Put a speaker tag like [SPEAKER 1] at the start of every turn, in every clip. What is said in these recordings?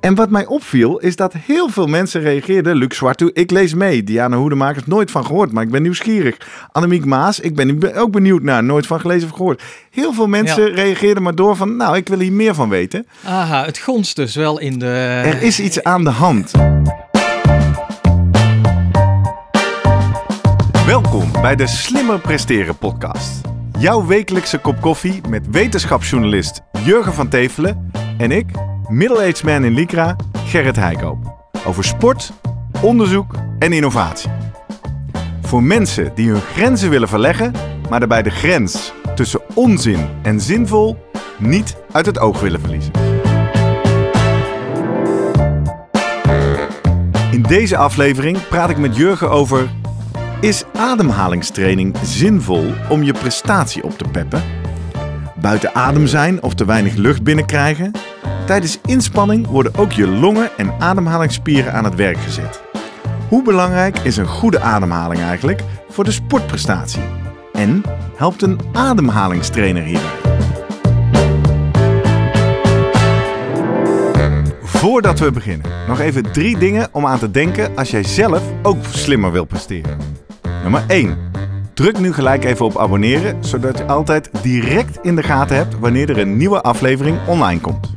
[SPEAKER 1] En wat mij opviel is dat heel veel mensen reageerden. Luc Zwartu, ik lees mee. Diana Hoedemakers, nooit van gehoord, maar ik ben nieuwsgierig. Annemiek Maas, ik ben ook benieuwd naar, nooit van gelezen of gehoord. Heel veel mensen reageerden maar door van, nou, ik wil hier meer van weten.
[SPEAKER 2] Aha, het gonst dus wel in de...
[SPEAKER 1] Er is iets aan de hand. Welkom bij de Slimmer Presteren podcast. Jouw wekelijkse kop koffie met wetenschapsjournalist Jurgen van Tevelen en ik, middle-aged man in Lycra, Gerrit Heikoop. Over sport, onderzoek en innovatie. Voor mensen die hun grenzen willen verleggen, maar daarbij de grens tussen onzin en zinvol niet uit het oog willen verliezen. In deze aflevering praat ik met Jurgen over: is ademhalingstraining zinvol om je prestatie op te peppen? Buiten adem zijn of te weinig lucht binnenkrijgen? Tijdens inspanning worden ook je longen en ademhalingsspieren aan het werk gezet. Hoe belangrijk is een goede ademhaling eigenlijk voor de sportprestatie? En helpt een ademhalingstrainer hierbij? Voordat we beginnen, nog even drie dingen om aan te denken als jij zelf ook slimmer wil presteren. Nummer 1. Druk nu gelijk even op abonneren, zodat je altijd direct in de gaten hebt wanneer er een nieuwe aflevering online komt.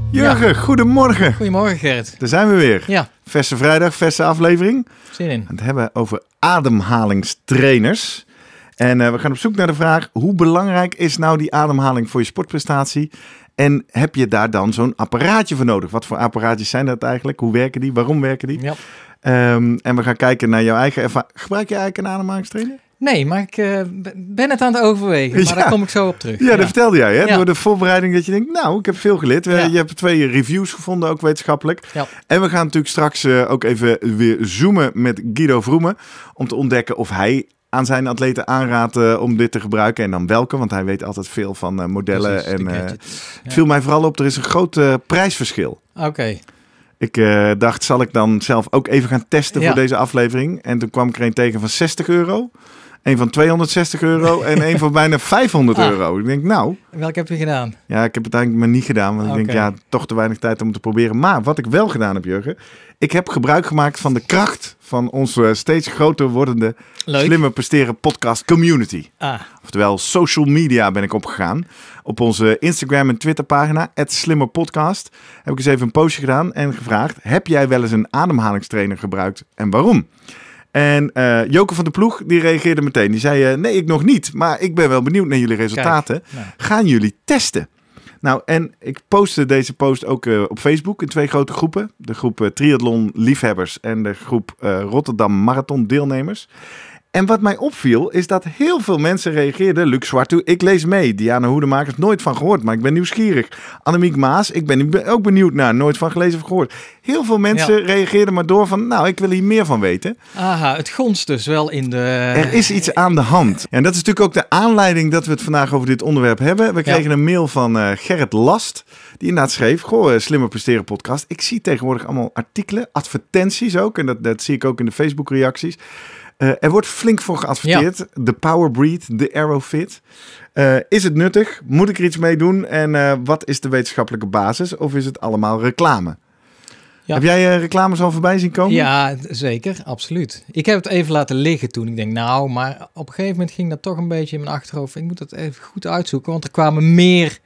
[SPEAKER 1] Jurgen, goedemorgen.
[SPEAKER 2] Goedemorgen Gerrit.
[SPEAKER 1] Daar zijn we weer.
[SPEAKER 2] Ja.
[SPEAKER 1] Verse vrijdag, verse aflevering.
[SPEAKER 2] Zin in.
[SPEAKER 1] We het hebben over ademhalingstrainers. En uh, we gaan op zoek naar de vraag: hoe belangrijk is nou die ademhaling voor je sportprestatie? En heb je daar dan zo'n apparaatje voor nodig? Wat voor apparaatjes zijn dat eigenlijk? Hoe werken die? Waarom werken die?
[SPEAKER 2] Ja.
[SPEAKER 1] Um, en we gaan kijken naar jouw eigen ervaring. Gebruik je eigenlijk een ademhalingstrainer?
[SPEAKER 2] Nee, maar ik uh, ben het aan het overwegen. Maar ja. daar kom ik zo op terug.
[SPEAKER 1] Ja, ja. dat vertelde jij, hè? Ja. Door de voorbereiding dat je denkt, nou, ik heb veel geleerd. Je hebt twee reviews gevonden, ook wetenschappelijk. En we gaan natuurlijk straks uh, ook even weer zoomen met Guido Vroemen. Om te ontdekken of hij aan zijn atleten aanraadt uh, om dit te gebruiken. En dan welke, want hij weet altijd veel van modellen. Precies, en het viel mij vooral op, er is een groot prijsverschil.
[SPEAKER 2] Oké. Okay.
[SPEAKER 1] Ik uh, dacht, zal ik dan zelf ook even gaan testen ja. voor deze aflevering? En toen kwam ik er een tegen van 60 euro. Een van 260 euro en een van bijna 500 ah. euro. Ik denk, nou...
[SPEAKER 2] Welke heb je gedaan?
[SPEAKER 1] Ja, ik heb het eigenlijk maar niet gedaan. Want okay. ik denk, ja, toch te weinig tijd om te proberen. Maar wat ik wel gedaan heb, Jurgen... Ik heb gebruik gemaakt van de kracht van onze steeds groter wordende...
[SPEAKER 2] Leuk.
[SPEAKER 1] slimmer presteren podcast community.
[SPEAKER 2] Ah.
[SPEAKER 1] Oftewel, social media ben ik opgegaan. Op onze Instagram en Twitter pagina, @slimmerpodcast, heb ik eens even een postje gedaan en gevraagd: heb jij wel eens een ademhalingstrainer gebruikt en waarom? En uh, Joke van de Ploeg, die reageerde meteen. Die zei, uh, nee, ik nog niet, maar ik ben wel benieuwd naar jullie resultaten.
[SPEAKER 2] nou.
[SPEAKER 1] Gaan jullie testen? Nou, en ik postte deze post ook uh, op Facebook in twee grote groepen. De groep Triathlon Liefhebbers en de groep Rotterdam Marathon Deelnemers. En wat mij opviel is dat heel veel mensen reageerden. Luc Zwartu, ik lees mee. Diana Hoedemakers, nooit van gehoord, maar ik ben nieuwsgierig. Annemiek Maas, ik ben ook benieuwd naar, nooit van gelezen of gehoord. Heel veel mensen ja. reageerden maar door van, nou, ik wil hier meer van weten.
[SPEAKER 2] Aha, het gonst dus wel in de...
[SPEAKER 1] Er is iets aan de hand. En dat is natuurlijk ook de aanleiding dat we het vandaag over dit onderwerp hebben. We kregen ja. een mail van uh, Gerrit Last, die inderdaad schreef, goh, Slimmer Presteren podcast. Ik zie tegenwoordig allemaal artikelen, advertenties ook, en dat, dat zie ik ook in de Facebook reacties. Uh, er wordt flink voor geadverteerd. Ja. De Power Breed, de Aerofit. Uh, is het nuttig? Moet ik er iets mee doen? En uh, wat is de wetenschappelijke basis? Of is het allemaal reclame? Ja. Heb jij reclames al voorbij zien komen?
[SPEAKER 2] Ja, zeker. Absoluut. Ik heb het even laten liggen toen. Ik denk, nou, maar op een gegeven moment ging dat toch een beetje in mijn achterhoofd. Ik moet dat even goed uitzoeken, want er kwamen meer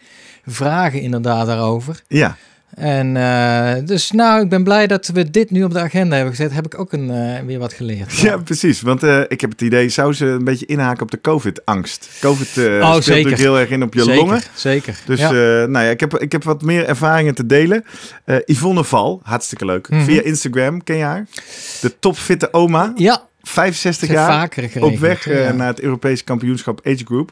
[SPEAKER 2] vragen inderdaad daarover.
[SPEAKER 1] Ja.
[SPEAKER 2] En uh, dus nou, ik ben blij dat we dit nu op de agenda hebben gezet. Heb ik ook een, uh, weer wat geleerd.
[SPEAKER 1] Ja, precies. Want uh, ik heb het idee, zou ze een beetje inhaken op de COVID-angst? COVID oh, speelt
[SPEAKER 2] zeker.
[SPEAKER 1] natuurlijk heel erg in op je
[SPEAKER 2] zeker,
[SPEAKER 1] longen.
[SPEAKER 2] Zeker,
[SPEAKER 1] Dus ja. nou ja, ik heb, ik heb wat meer ervaringen te delen. Yvonne Val, hartstikke leuk.
[SPEAKER 2] Mhm.
[SPEAKER 1] Mm -hmm. Via Instagram, ken je haar? De topfitte oma.
[SPEAKER 2] Ja.
[SPEAKER 1] 65 jaar. Op weg ja. naar het Europese kampioenschap Age Group.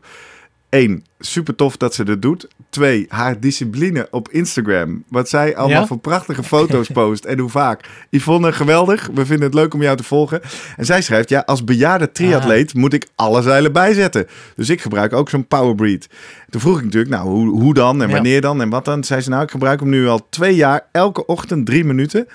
[SPEAKER 1] Één, super tof dat ze dat doet. Twee, haar discipline op Instagram. Wat zij allemaal
[SPEAKER 2] Ja?
[SPEAKER 1] voor prachtige foto's post en hoe vaak. Yvonne, geweldig. We vinden het leuk om jou te volgen. En zij schrijft, ja, als bejaarde triatleet moet ik alle zeilen bijzetten. Dus ik gebruik ook zo'n Powerbreed. Toen vroeg ik natuurlijk, nou, hoe, hoe dan en
[SPEAKER 2] Ja.
[SPEAKER 1] wanneer dan en wat dan? Zei ze, nou, ik gebruik hem nu al twee jaar, elke ochtend drie minuten.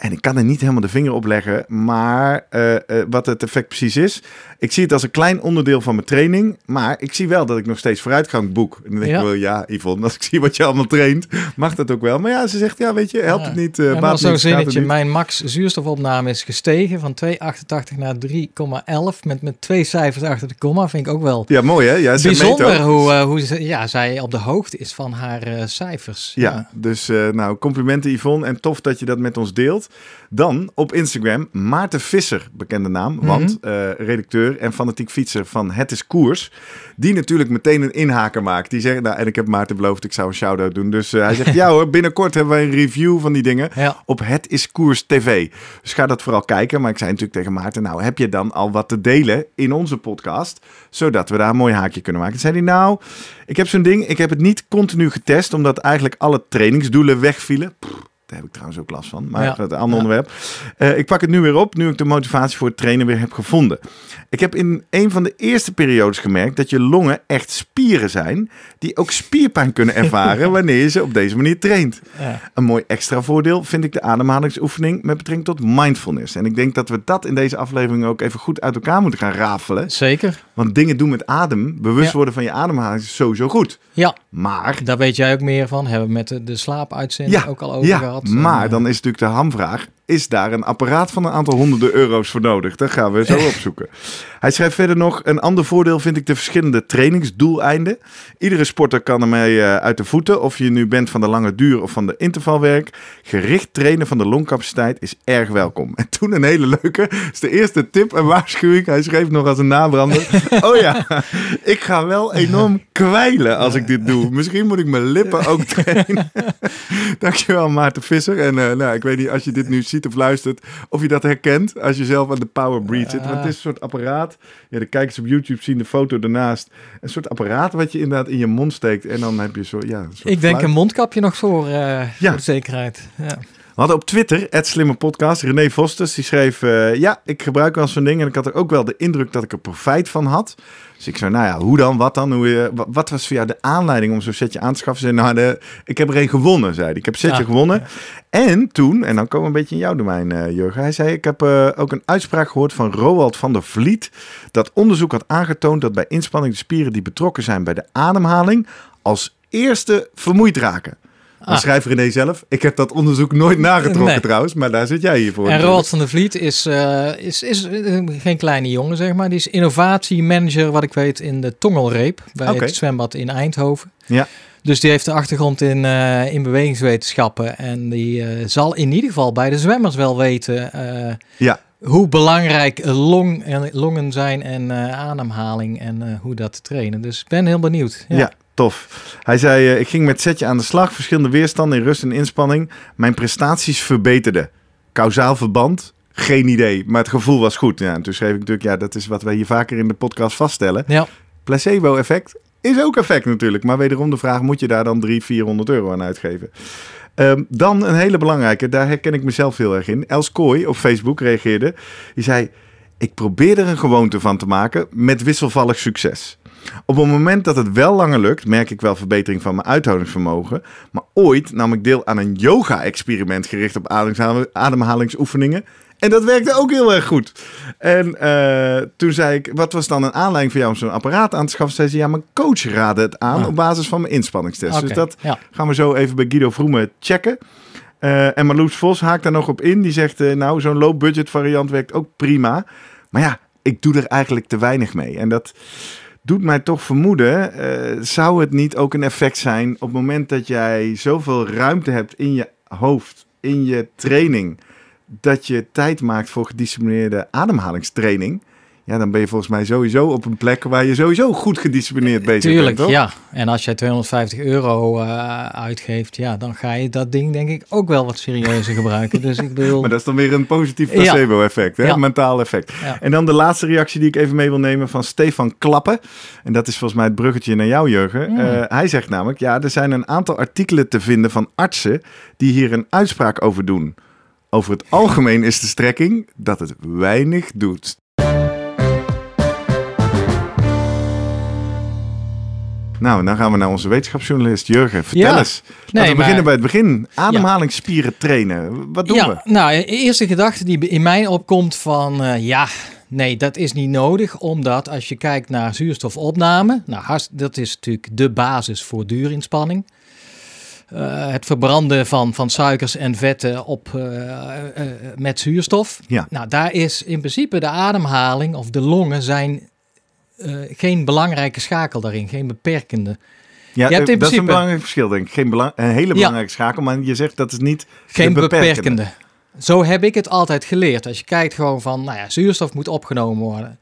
[SPEAKER 1] En ik kan er niet helemaal de vinger op leggen, maar eh, eh, wat het effect precies is. Ik zie het als een klein onderdeel van mijn training, maar ik zie wel dat ik nog steeds vooruitgang boek. En dan denk
[SPEAKER 2] Ja.
[SPEAKER 1] ik wel, ja Yvonne, als ik zie wat je allemaal traint, mag dat ook wel. Maar ja, ze zegt, ja weet je, helpt
[SPEAKER 2] Ja.
[SPEAKER 1] het niet, eh
[SPEAKER 2] en
[SPEAKER 1] niet,
[SPEAKER 2] zo'n zinnetje, mijn max zuurstofopname is gestegen van 2,88 naar 3,11 met, met twee cijfers achter de komma. Vind ik ook wel
[SPEAKER 1] Ja, mooi hè? Ja,
[SPEAKER 2] bijzonder hoe, eh, hoe ze, ja, zij op de hoogte is van haar cijfers.
[SPEAKER 1] Ja, dus eh, nou, complimenten Yvonne en tof dat je dat met ons deelt. Dan op Instagram Maarten Visser, bekende naam,
[SPEAKER 2] Mhm.
[SPEAKER 1] want eh, redacteur en fanatiek fietser van Het is Koers. Die natuurlijk meteen een inhaker maakt. Die zegt, nou, en ik heb Maarten beloofd, ik zou een shout-out doen. Dus eh, hij zegt, ja hoor, binnenkort hebben wij een review van die dingen
[SPEAKER 2] Ja.
[SPEAKER 1] op Het is Koers TV. Dus ga dat vooral kijken. Maar ik zei natuurlijk tegen Maarten, nou, heb je dan al wat te delen in onze podcast? Zodat we daar een mooi haakje kunnen maken. Toen zei hij, nou, ik heb zo'n ding, ik heb het niet continu getest, omdat eigenlijk alle trainingsdoelen wegvielen. Pff, daar heb ik trouwens ook last van, maar
[SPEAKER 2] Ja.
[SPEAKER 1] een ander onderwerp. Eh, ik pak het nu weer op, nu ik de motivatie voor het trainen weer heb gevonden. Ik heb in een van de eerste periodes gemerkt dat je longen echt spieren zijn, die ook spierpijn kunnen ervaren wanneer je ze op deze manier traint.
[SPEAKER 2] Ja.
[SPEAKER 1] Een mooi extra voordeel vind ik de ademhalingsoefening met betrekking tot mindfulness. En ik denk dat we dat in deze aflevering ook even goed uit elkaar moeten gaan rafelen.
[SPEAKER 2] Zeker.
[SPEAKER 1] Want dingen doen met adem, bewust
[SPEAKER 2] Ja.
[SPEAKER 1] worden van je ademhaling is sowieso goed.
[SPEAKER 2] Ja,
[SPEAKER 1] Maar,
[SPEAKER 2] daar weet jij ook meer van. Hebben we met de, de slaapuitzending ook al over
[SPEAKER 1] ja, maar
[SPEAKER 2] En,
[SPEAKER 1] dan is natuurlijk de hamvraag, is daar een apparaat van een aantal honderden euro's voor nodig? Dat gaan we zo opzoeken. Hij schrijft verder nog, een ander voordeel vind ik de verschillende trainingsdoeleinden. Iedere sporter kan ermee eh, uit de voeten, of je nu bent van de lange duur of van de intervalwerk. Gericht trainen van de longcapaciteit is erg welkom. En toen een hele leuke, is de eerste tip en waarschuwing. Hij schreef nog als een nabrander. oh ja, ik ga wel enorm kwijlen als ik dit doe. Misschien moet ik mijn lippen ook trainen. Dankjewel Maarten Visser. En eh, nou, ik weet niet als je dit nu ziet of luistert, of je dat herkent als je zelf aan de Power Breed zit. Want het is een soort apparaat. Ja, de kijkers op YouTube zien de foto ernaast. Een soort apparaat wat je inderdaad in je mond steekt. En dan heb je zo, ja, een soort
[SPEAKER 2] Ik denk
[SPEAKER 1] fluit.
[SPEAKER 2] een mondkapje nog voor, eh,
[SPEAKER 1] Ja.
[SPEAKER 2] voor zekerheid. Ja.
[SPEAKER 1] We hadden op Twitter, het slimme podcast, René Vosters, die schreef... eh, ja, ik gebruik wel zo'n ding en ik had er ook wel de indruk dat ik er profijt van had. Dus ik zei, nou ja, hoe dan, wat dan? Hoe je, wa- wat was voor jou de aanleiding om zo'n setje aan te schaffen? Ze zei, nou, de, ik heb er een gewonnen, zei hij. Ik heb een setje gewonnen. En toen, en dan komen we een beetje in jouw domein, eh Jurgen. Hij zei, ik heb eh, ook een uitspraak gehoord van Roald van der Vliet. Dat onderzoek had aangetoond dat bij inspanning de spieren die betrokken zijn bij de ademhaling... als eerste vermoeid raken.
[SPEAKER 2] Ah.
[SPEAKER 1] schrijft René zelf. Ik heb dat onderzoek nooit nagetrokken
[SPEAKER 2] Nee.
[SPEAKER 1] trouwens, maar daar zit jij hier voor.
[SPEAKER 2] En. Roald van der Vliet is, eh, is, is eh, geen kleine jongen, zeg maar. Die is innovatiemanager, wat ik weet, in de Tongelreep. Bij het zwembad in Eindhoven.
[SPEAKER 1] Ja.
[SPEAKER 2] Dus die heeft de achtergrond in, eh, in bewegingswetenschappen. En die zal in ieder geval bij de zwemmers wel weten...
[SPEAKER 1] Ja.
[SPEAKER 2] hoe belangrijk long en, longen zijn en ademhaling en hoe dat te trainen. Dus ik ben heel benieuwd.
[SPEAKER 1] Ja. Tof. Hij zei, eh, ik ging met setje aan de slag, verschillende weerstanden in rust en inspanning. Mijn prestaties verbeterden. Kausaal verband? Geen idee, maar het gevoel was goed. Ja, en toen schreef ik natuurlijk, ja, dat is wat wij hier vaker in de podcast vaststellen.
[SPEAKER 2] Ja.
[SPEAKER 1] Placebo-effect is ook effect natuurlijk. Maar wederom de vraag, moet je daar dan 300, 400 euro aan uitgeven? Ehm, dan een hele belangrijke, daar herken ik mezelf heel erg in. Els Kooi op Facebook reageerde. Die zei, ik probeer er een gewoonte van te maken met wisselvallig succes. Op het moment dat het wel langer lukt, merk ik wel verbetering van mijn uithoudingsvermogen. Maar ooit nam ik deel aan een yoga-experiment gericht op ademhaling- ademhalingsoefeningen. En dat werkte ook heel erg goed. En eh, toen zei ik, wat was dan een aanleiding voor jou om zo'n apparaat aan te schaffen? Zei ze, ja, mijn coach raadde het aan
[SPEAKER 2] Ah.
[SPEAKER 1] op basis van mijn inspanningstest. Dus dat
[SPEAKER 2] ja.
[SPEAKER 1] gaan we zo even bij Guido Vroemen checken. Eh, en Marloes Vos haakt daar nog op in. Die zegt, eh, nou, zo'n low-budget variant werkt ook prima. Maar ja, ik doe er eigenlijk te weinig mee. En dat doet mij toch vermoeden, eh, zou het niet ook een effect zijn op het moment dat jij zoveel ruimte hebt in je hoofd, in je training, dat je tijd maakt voor gedisciplineerde ademhalingstraining? Ja, dan ben je volgens mij sowieso op een plek waar je sowieso goed gedisciplineerd bezig
[SPEAKER 2] Tuurlijk,
[SPEAKER 1] bent, toch?
[SPEAKER 2] ja. En als jij 250 euro eh, uitgeeft, ja, dan ga je dat ding denk ik ook wel wat serieuzer gebruiken. Dus ik bedoel...
[SPEAKER 1] Maar dat is dan weer een positief
[SPEAKER 2] Ja.
[SPEAKER 1] placebo-effect, hè?
[SPEAKER 2] Ja.
[SPEAKER 1] mentaal effect.
[SPEAKER 2] Ja.
[SPEAKER 1] En dan de laatste reactie die ik even mee wil nemen van Stefan Klappen. En dat is volgens mij het bruggetje naar jou, Jurgen.
[SPEAKER 2] Mm.
[SPEAKER 1] Eh, hij zegt namelijk, ja, er zijn een aantal artikelen te vinden van artsen die hier een uitspraak over doen. Over het algemeen is de strekking dat het weinig doet. Nou, dan gaan we naar onze wetenschapsjournalist Jurgen. Vertel
[SPEAKER 2] Ja.
[SPEAKER 1] eens. Laten
[SPEAKER 2] Nee,
[SPEAKER 1] we
[SPEAKER 2] maar-
[SPEAKER 1] beginnen bij het begin. Ademhalingsspieren trainen. Wat doen
[SPEAKER 2] ja,
[SPEAKER 1] we?
[SPEAKER 2] nou, de eerste gedachte die in mij opkomt van, eh, ja, nee, dat is niet nodig. Omdat als je kijkt naar zuurstofopname, nou, dat is natuurlijk de basis voor duurinspanning. Eh, het verbranden van, van suikers en vetten op, eh, met zuurstof.
[SPEAKER 1] Ja.
[SPEAKER 2] Nou, daar is in principe de ademhaling of de longen zijn geen belangrijke schakel daarin, geen beperkende.
[SPEAKER 1] Ja,
[SPEAKER 2] Je hebt
[SPEAKER 1] eh,
[SPEAKER 2] in
[SPEAKER 1] dat is een
[SPEAKER 2] principe-
[SPEAKER 1] belangrijk verschil, denk ik. Geen belang, een hele belangrijke schakel, maar je zegt dat is niet
[SPEAKER 2] Geen
[SPEAKER 1] de
[SPEAKER 2] beperkende. Zo heb ik het altijd geleerd. Als je kijkt gewoon van, nou ja, zuurstof moet opgenomen worden.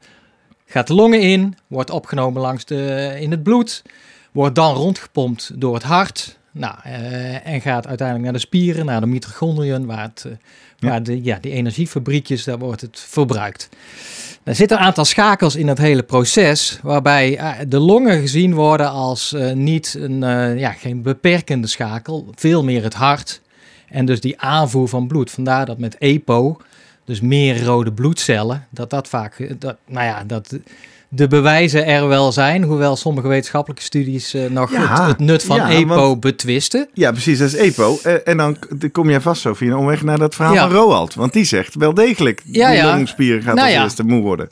[SPEAKER 2] Gaat de longen in, wordt opgenomen langs de, in het bloed, wordt dan rondgepompt door het hart. Nou, eh, en gaat uiteindelijk naar de spieren, naar de mitochondriën, waar, het, eh,
[SPEAKER 1] Ja.
[SPEAKER 2] waar de, ja, die energiefabriekjes, daar wordt het verbruikt. Er zitten een aantal schakels in dat hele proces, waarbij eh, de longen gezien worden als niet een, ja, geen beperkende schakel, veel meer het hart. En dus die aanvoer van bloed. Vandaar dat met EPO, dus meer rode bloedcellen, dat dat vaak, dat, nou ja, dat de bewijzen er wel zijn, hoewel sommige wetenschappelijke studies eh, nog
[SPEAKER 1] Ja,
[SPEAKER 2] het, het nut van
[SPEAKER 1] ja,
[SPEAKER 2] EPO
[SPEAKER 1] want-
[SPEAKER 2] betwisten.
[SPEAKER 1] Ja, precies, dat is EPO. Eh, en dan kom jij vast een omweg naar dat verhaal
[SPEAKER 2] Ja.
[SPEAKER 1] van Roald. Want die zegt wel degelijk,
[SPEAKER 2] Ja,
[SPEAKER 1] die
[SPEAKER 2] ja.
[SPEAKER 1] longspieren gaat
[SPEAKER 2] Nou
[SPEAKER 1] als eerste moe worden.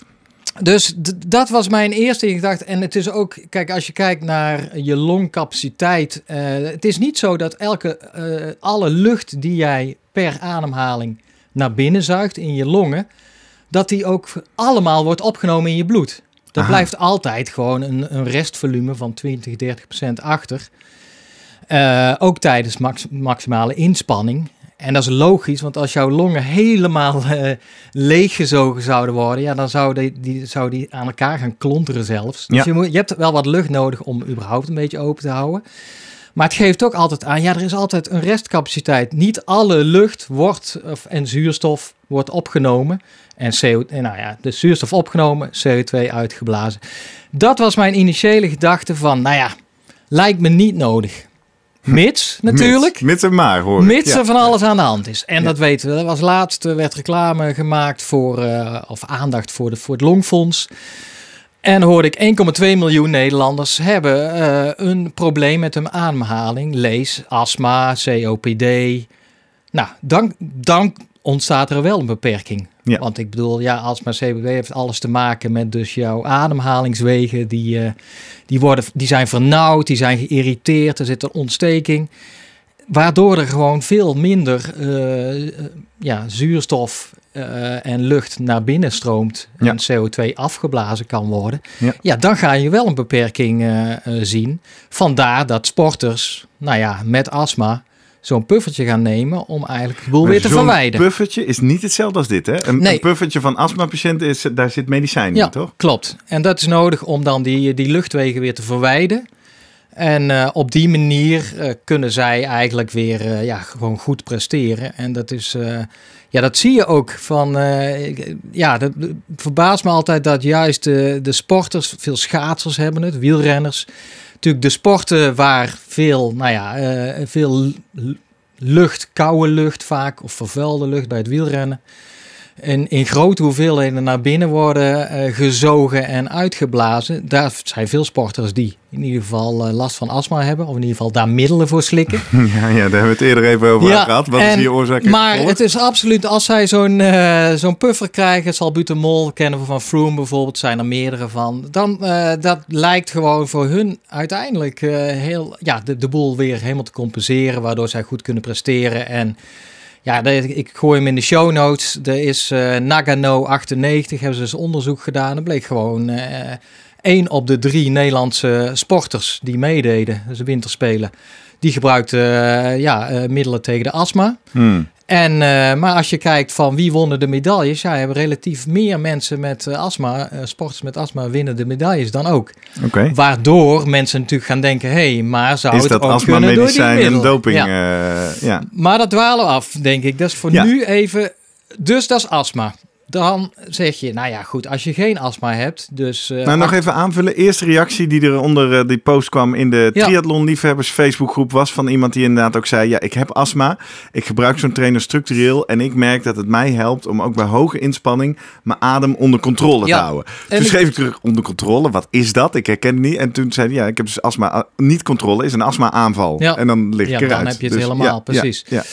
[SPEAKER 2] Dus dat was mijn eerste gedachte. En het is ook, kijk, als je kijkt naar je longcapaciteit. eh, het is niet zo dat elke, alle lucht die jij per ademhaling naar binnen zuigt in je longen, dat die ook allemaal wordt opgenomen in je bloed. Er
[SPEAKER 1] Aha.
[SPEAKER 2] blijft altijd gewoon een, een restvolume van 20, 30 procent achter. Eh, ook tijdens max- maximale inspanning. En dat is logisch, want als jouw longen helemaal eh, leeggezogen zouden worden, ja, dan zou die, die, zou die aan elkaar gaan klonteren zelfs. Dus
[SPEAKER 1] Ja.
[SPEAKER 2] je, moet, je hebt wel wat lucht nodig om überhaupt een beetje open te houden. Maar het geeft ook altijd aan, ja, er is altijd een restcapaciteit. Niet alle lucht wordt, of, en zuurstof wordt opgenomen. En CO, en nou ja, de zuurstof opgenomen, CO2 uitgeblazen. Dat was mijn initiële gedachte van, nou ja, lijkt me niet nodig. Mits, natuurlijk.
[SPEAKER 1] Mits, mits en maar, hoor ik.
[SPEAKER 2] Mits
[SPEAKER 1] Ja.
[SPEAKER 2] er van alles aan de hand is. En
[SPEAKER 1] Ja.
[SPEAKER 2] dat weten we. Er was laatst eh, werd reclame gemaakt voor, eh, of aandacht voor, de, voor het Longfonds. En hoorde ik 1,2 miljoen Nederlanders hebben eh, een probleem met hun ademhaling. Lees astma, COPD. Nou, dan, dan ontstaat er wel een beperking.
[SPEAKER 1] Ja.
[SPEAKER 2] Want ik bedoel, ja, astma, COPD heeft alles te maken met dus jouw ademhalingswegen. Die, eh, die, worden, die zijn vernauwd, die zijn geïrriteerd, er zit een ontsteking. Waardoor er gewoon veel minder eh, eh, ja, zuurstof en lucht naar binnen stroomt
[SPEAKER 1] Ja.
[SPEAKER 2] en CO2 afgeblazen kan worden.
[SPEAKER 1] Ja.
[SPEAKER 2] Ja, dan ga je wel een beperking zien. Vandaar dat sporters, nou ja, met astma zo'n puffertje gaan nemen om eigenlijk de boel
[SPEAKER 1] Maar
[SPEAKER 2] weer te
[SPEAKER 1] zo'n
[SPEAKER 2] verwijden.
[SPEAKER 1] puffertje is niet hetzelfde als dit, hè? Een,
[SPEAKER 2] Nee.
[SPEAKER 1] een puffertje van astmapatiënten, is, daar zit medicijn
[SPEAKER 2] Ja,
[SPEAKER 1] in, toch?
[SPEAKER 2] klopt. En dat is nodig om dan die, die luchtwegen weer te verwijden. En eh, op die manier eh, kunnen zij eigenlijk weer eh, ja, gewoon goed presteren. En dat is, ja, dat zie je ook van, ja, dat dat verbaast me altijd dat juist de, de sporters, veel schaatsers hebben het, wielrenners. Natuurlijk de sporten waar veel, nou ja, eh, veel lucht, koude lucht vaak, of vervuilde lucht bij het wielrennen. En in grote hoeveelheden naar binnen worden eh, gezogen en uitgeblazen. Daar zijn veel sporters die in ieder geval eh, last van astma hebben. Of in ieder geval daar middelen voor slikken.
[SPEAKER 1] Ja, ja, daar hebben we het eerder even over
[SPEAKER 2] Ja,
[SPEAKER 1] gehad. Wat is hier oorzaak
[SPEAKER 2] Maar het is absoluut, als zij zo'n eh, zo'n puffer krijgen, salbutamol, kennen we van Froome bijvoorbeeld, zijn er meerdere van. Dan dat lijkt gewoon voor hun uiteindelijk heel, ja, de, de boel weer helemaal te compenseren, waardoor zij goed kunnen presteren. En ja, ik gooi hem in de show notes. Er is uh, Nagano 98, hebben ze dus onderzoek gedaan. Dat bleek gewoon uh, één op de drie Nederlandse sporters die meededen, dus de winterspelen, die gebruikten uh, ja, middelen tegen de astma.
[SPEAKER 1] Hmm.
[SPEAKER 2] En, uh, maar als je kijkt van wie wonnen de medailles, ja, hebben relatief meer mensen met uh, astma, uh, sporters met astma winnen de medailles dan ook.
[SPEAKER 1] Okay.
[SPEAKER 2] Waardoor mensen natuurlijk gaan denken, hé, hey, maar zou
[SPEAKER 1] is
[SPEAKER 2] het
[SPEAKER 1] dat
[SPEAKER 2] ook
[SPEAKER 1] astma
[SPEAKER 2] kunnen door die
[SPEAKER 1] medicijn en doping?
[SPEAKER 2] Ja.
[SPEAKER 1] ja.
[SPEAKER 2] Maar dat dwalen we af, denk ik. Dat is voor
[SPEAKER 1] Ja.
[SPEAKER 2] nu even, dus dat is astma. Dan zeg je, nou ja, goed, als je geen astma hebt, dus... eh,
[SPEAKER 1] Nou, nog even aanvullen. Eerste reactie die er onder eh, die post kwam in de
[SPEAKER 2] Ja.
[SPEAKER 1] triathlon liefhebbers Facebookgroep was van iemand die inderdaad ook zei: ja, ik heb astma, ik gebruik zo'n trainer structureel en ik merk dat het mij helpt om ook bij hoge inspanning mijn adem onder controle
[SPEAKER 2] Ja.
[SPEAKER 1] te houden.
[SPEAKER 2] En
[SPEAKER 1] toen schreef ik terug onder controle. Wat is dat? Ik herken het niet. En toen zei hij: ja, ik heb dus astma. Niet controle is een astma aanval.
[SPEAKER 2] Ja.
[SPEAKER 1] En dan lig ik
[SPEAKER 2] Ja,
[SPEAKER 1] eruit.
[SPEAKER 2] dan heb je het
[SPEAKER 1] Dus
[SPEAKER 2] helemaal, precies.
[SPEAKER 1] Ja,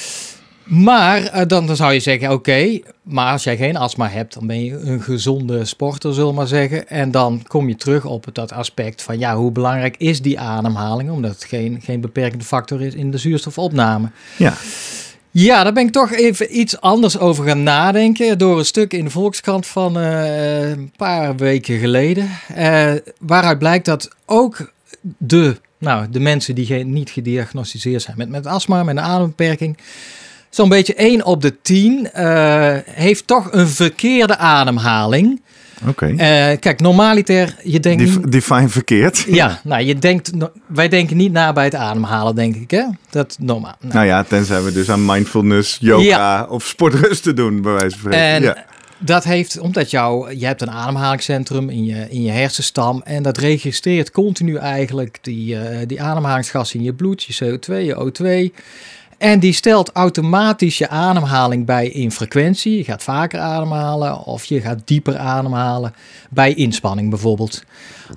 [SPEAKER 2] Maar eh, dan, zou je zeggen, oké, maar als jij geen astma hebt, dan ben je een gezonde sporter, zullen we maar zeggen. En dan kom je terug op dat aspect van, ja, hoe belangrijk is die ademhaling? Omdat het geen, geen beperkende factor is in de zuurstofopname.
[SPEAKER 1] ja.
[SPEAKER 2] Ja, daar ben ik toch even iets anders over gaan nadenken. Door een stuk in de Volkskrant van eh, een paar weken geleden. Eh, waaruit blijkt dat ook de, nou, de mensen die geen, niet gediagnosticeerd zijn met, met astma, met een adembeperking. Zo'n beetje 1 op de 10 eh, heeft toch een verkeerde ademhaling.
[SPEAKER 1] Oké.
[SPEAKER 2] Eh, kijk, normaliter, je denkt...
[SPEAKER 1] Def-
[SPEAKER 2] niet-
[SPEAKER 1] define verkeerd.
[SPEAKER 2] ja, nou, je denkt, wij denken niet na bij het ademhalen, denk ik, hè? Dat normaal. Nou,
[SPEAKER 1] Nou ja, tenzij we dus aan mindfulness, yoga
[SPEAKER 2] Ja.
[SPEAKER 1] of sportrust te doen, bij wijze van spreken.
[SPEAKER 2] En
[SPEAKER 1] ja.
[SPEAKER 2] dat heeft, omdat jou, je hebt een ademhalingscentrum in je, in je hersenstam en dat registreert continu eigenlijk die, eh, die ademhalingsgassen in je bloed, je CO2, je O2. En die stelt automatisch je ademhaling bij in frequentie. Je gaat vaker ademhalen of je gaat dieper ademhalen bij inspanning bijvoorbeeld.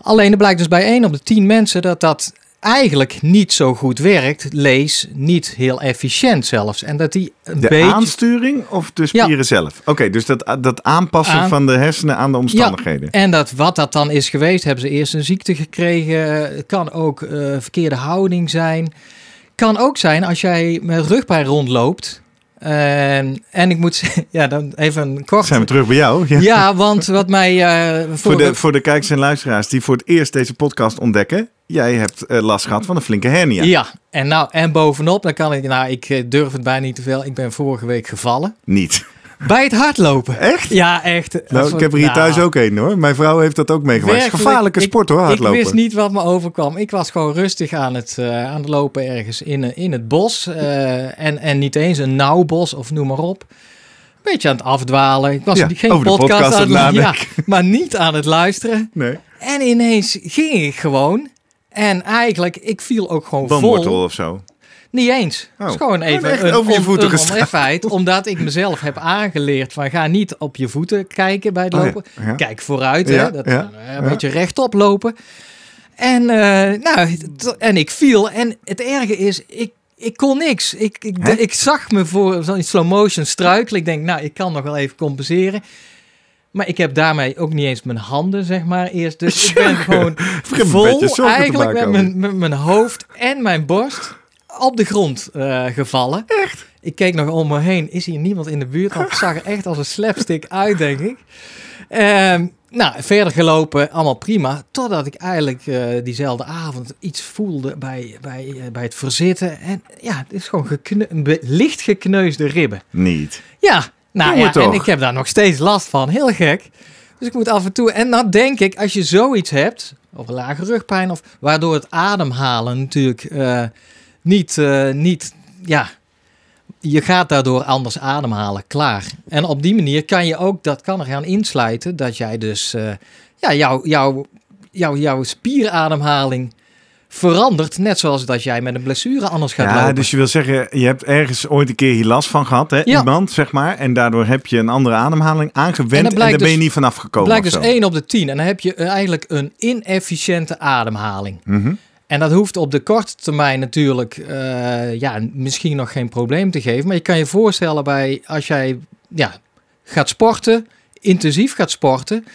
[SPEAKER 2] Alleen er blijkt dus bij 1 op de 10 mensen dat dat eigenlijk niet zo goed werkt. Lees niet heel efficiënt zelfs. En dat die een
[SPEAKER 1] De
[SPEAKER 2] beetje...
[SPEAKER 1] aansturing of de
[SPEAKER 2] Ja.
[SPEAKER 1] spieren zelf? Oké, dus dat, dat aanpassen
[SPEAKER 2] Aan-
[SPEAKER 1] van de hersenen aan de omstandigheden.
[SPEAKER 2] En dat, wat dat dan is geweest, hebben ze eerst een ziekte gekregen. Het kan ook eh, verkeerde houding zijn. Kan ook zijn als jij met rugpijn rondloopt. En, en ik moet ja, dan even een kort.
[SPEAKER 1] Zijn we terug bij jou? Ja.
[SPEAKER 2] Ja, want wat mij eh, voor,
[SPEAKER 1] Voor de, voor de kijkers en luisteraars die voor het eerst deze podcast ontdekken. Jij hebt eh, last gehad van een flinke hernia.
[SPEAKER 2] ja. en nou en bovenop, dan kan ik, nou, ik eh, durf het bijna niet te veel. Ik ben vorige week gevallen
[SPEAKER 1] Niet.
[SPEAKER 2] Bij het hardlopen.
[SPEAKER 1] Echt?
[SPEAKER 2] Ja, echt.
[SPEAKER 1] Nou, ik heb er hier
[SPEAKER 2] Nou,
[SPEAKER 1] thuis ook een hoor. Mijn vrouw heeft dat ook meegemaakt. Is
[SPEAKER 2] Werkelijk,
[SPEAKER 1] gevaarlijke sport hoor, hardlopen.
[SPEAKER 2] Ik wist niet wat me overkwam. Ik was gewoon rustig aan het, eh, aan het lopen ergens in, eh, in het bos. eh, en, en niet eens een nauw bos of noem maar op. Beetje aan het afdwalen. Ik was
[SPEAKER 1] Ja,
[SPEAKER 2] geen podcast,
[SPEAKER 1] podcast
[SPEAKER 2] aan het ja, maar niet aan het luisteren.
[SPEAKER 1] Nee.
[SPEAKER 2] En ineens ging ik gewoon. En eigenlijk, ik viel ook gewoon vol.
[SPEAKER 1] of zo.
[SPEAKER 2] Niet eens.
[SPEAKER 1] Oh.
[SPEAKER 2] Het is gewoon even een,
[SPEAKER 1] over je
[SPEAKER 2] on-
[SPEAKER 1] voeten
[SPEAKER 2] een
[SPEAKER 1] gestaan.
[SPEAKER 2] oneffenheid. Omdat ik mezelf heb aangeleerd van ga niet op je voeten kijken bij het
[SPEAKER 1] Oh ja,
[SPEAKER 2] lopen.
[SPEAKER 1] ja.
[SPEAKER 2] Kijk vooruit,
[SPEAKER 1] Ja,
[SPEAKER 2] hè. Dat, eh, een beetje rechtop lopen. En, eh, nou, en ik viel. En het erge is, ik, ik kon niks. Ik, ik, ik zag me voor zo'n slow motion struikelen. Ik denk, nou, ik kan nog wel even compenseren. Maar ik heb daarmee ook niet eens mijn handen, zeg maar, eerst. Dus ik ben gewoon vol eigenlijk met mijn, met mijn hoofd en mijn borst op de grond eh, gevallen. Echt? Ik keek nog om me heen. Is hier niemand in de buurt? Want het zag er echt als een slapstick uit, denk ik. Ehm, nou, verder gelopen, allemaal prima. Totdat ik eigenlijk eh, diezelfde avond iets voelde bij, bij, eh, bij het verzitten. En ja, het is gewoon gekne- licht gekneusde ribben.
[SPEAKER 1] Niet.
[SPEAKER 2] Ja, nou ja,
[SPEAKER 1] toch.
[SPEAKER 2] en ik heb daar nog steeds last van. Heel gek. Dus ik moet af en toe... En dan denk ik, als je zoiets hebt, of een lage rugpijn... of waardoor het ademhalen natuurlijk niet, eh, niet... Ja, je gaat daardoor anders ademhalen, klaar. En op die manier kan je ook... Dat kan er gaan insluiten dat jij dus... eh, ja, jouw jouw jouw jouw spierademhaling verandert. Net zoals dat jij met een blessure anders gaat
[SPEAKER 1] Ja,
[SPEAKER 2] lopen.
[SPEAKER 1] dus je wil zeggen, je hebt ergens ooit een keer hier last van gehad, hè?
[SPEAKER 2] Ja.
[SPEAKER 1] Iemand, zeg maar. En daardoor heb je een andere ademhaling aangewend
[SPEAKER 2] En blijkt
[SPEAKER 1] daar ben je
[SPEAKER 2] dus-
[SPEAKER 1] niet vanaf gekomen.
[SPEAKER 2] Blijkt
[SPEAKER 1] of
[SPEAKER 2] dus
[SPEAKER 1] zo.
[SPEAKER 2] 1 op de 10. En dan heb je eigenlijk een inefficiënte ademhaling.
[SPEAKER 1] Mhm.
[SPEAKER 2] En dat hoeft op de korte termijn natuurlijk eh, ja, misschien nog geen probleem te geven. Maar je kan je voorstellen bij als jij ja, gaat sporten, intensief gaat sporten,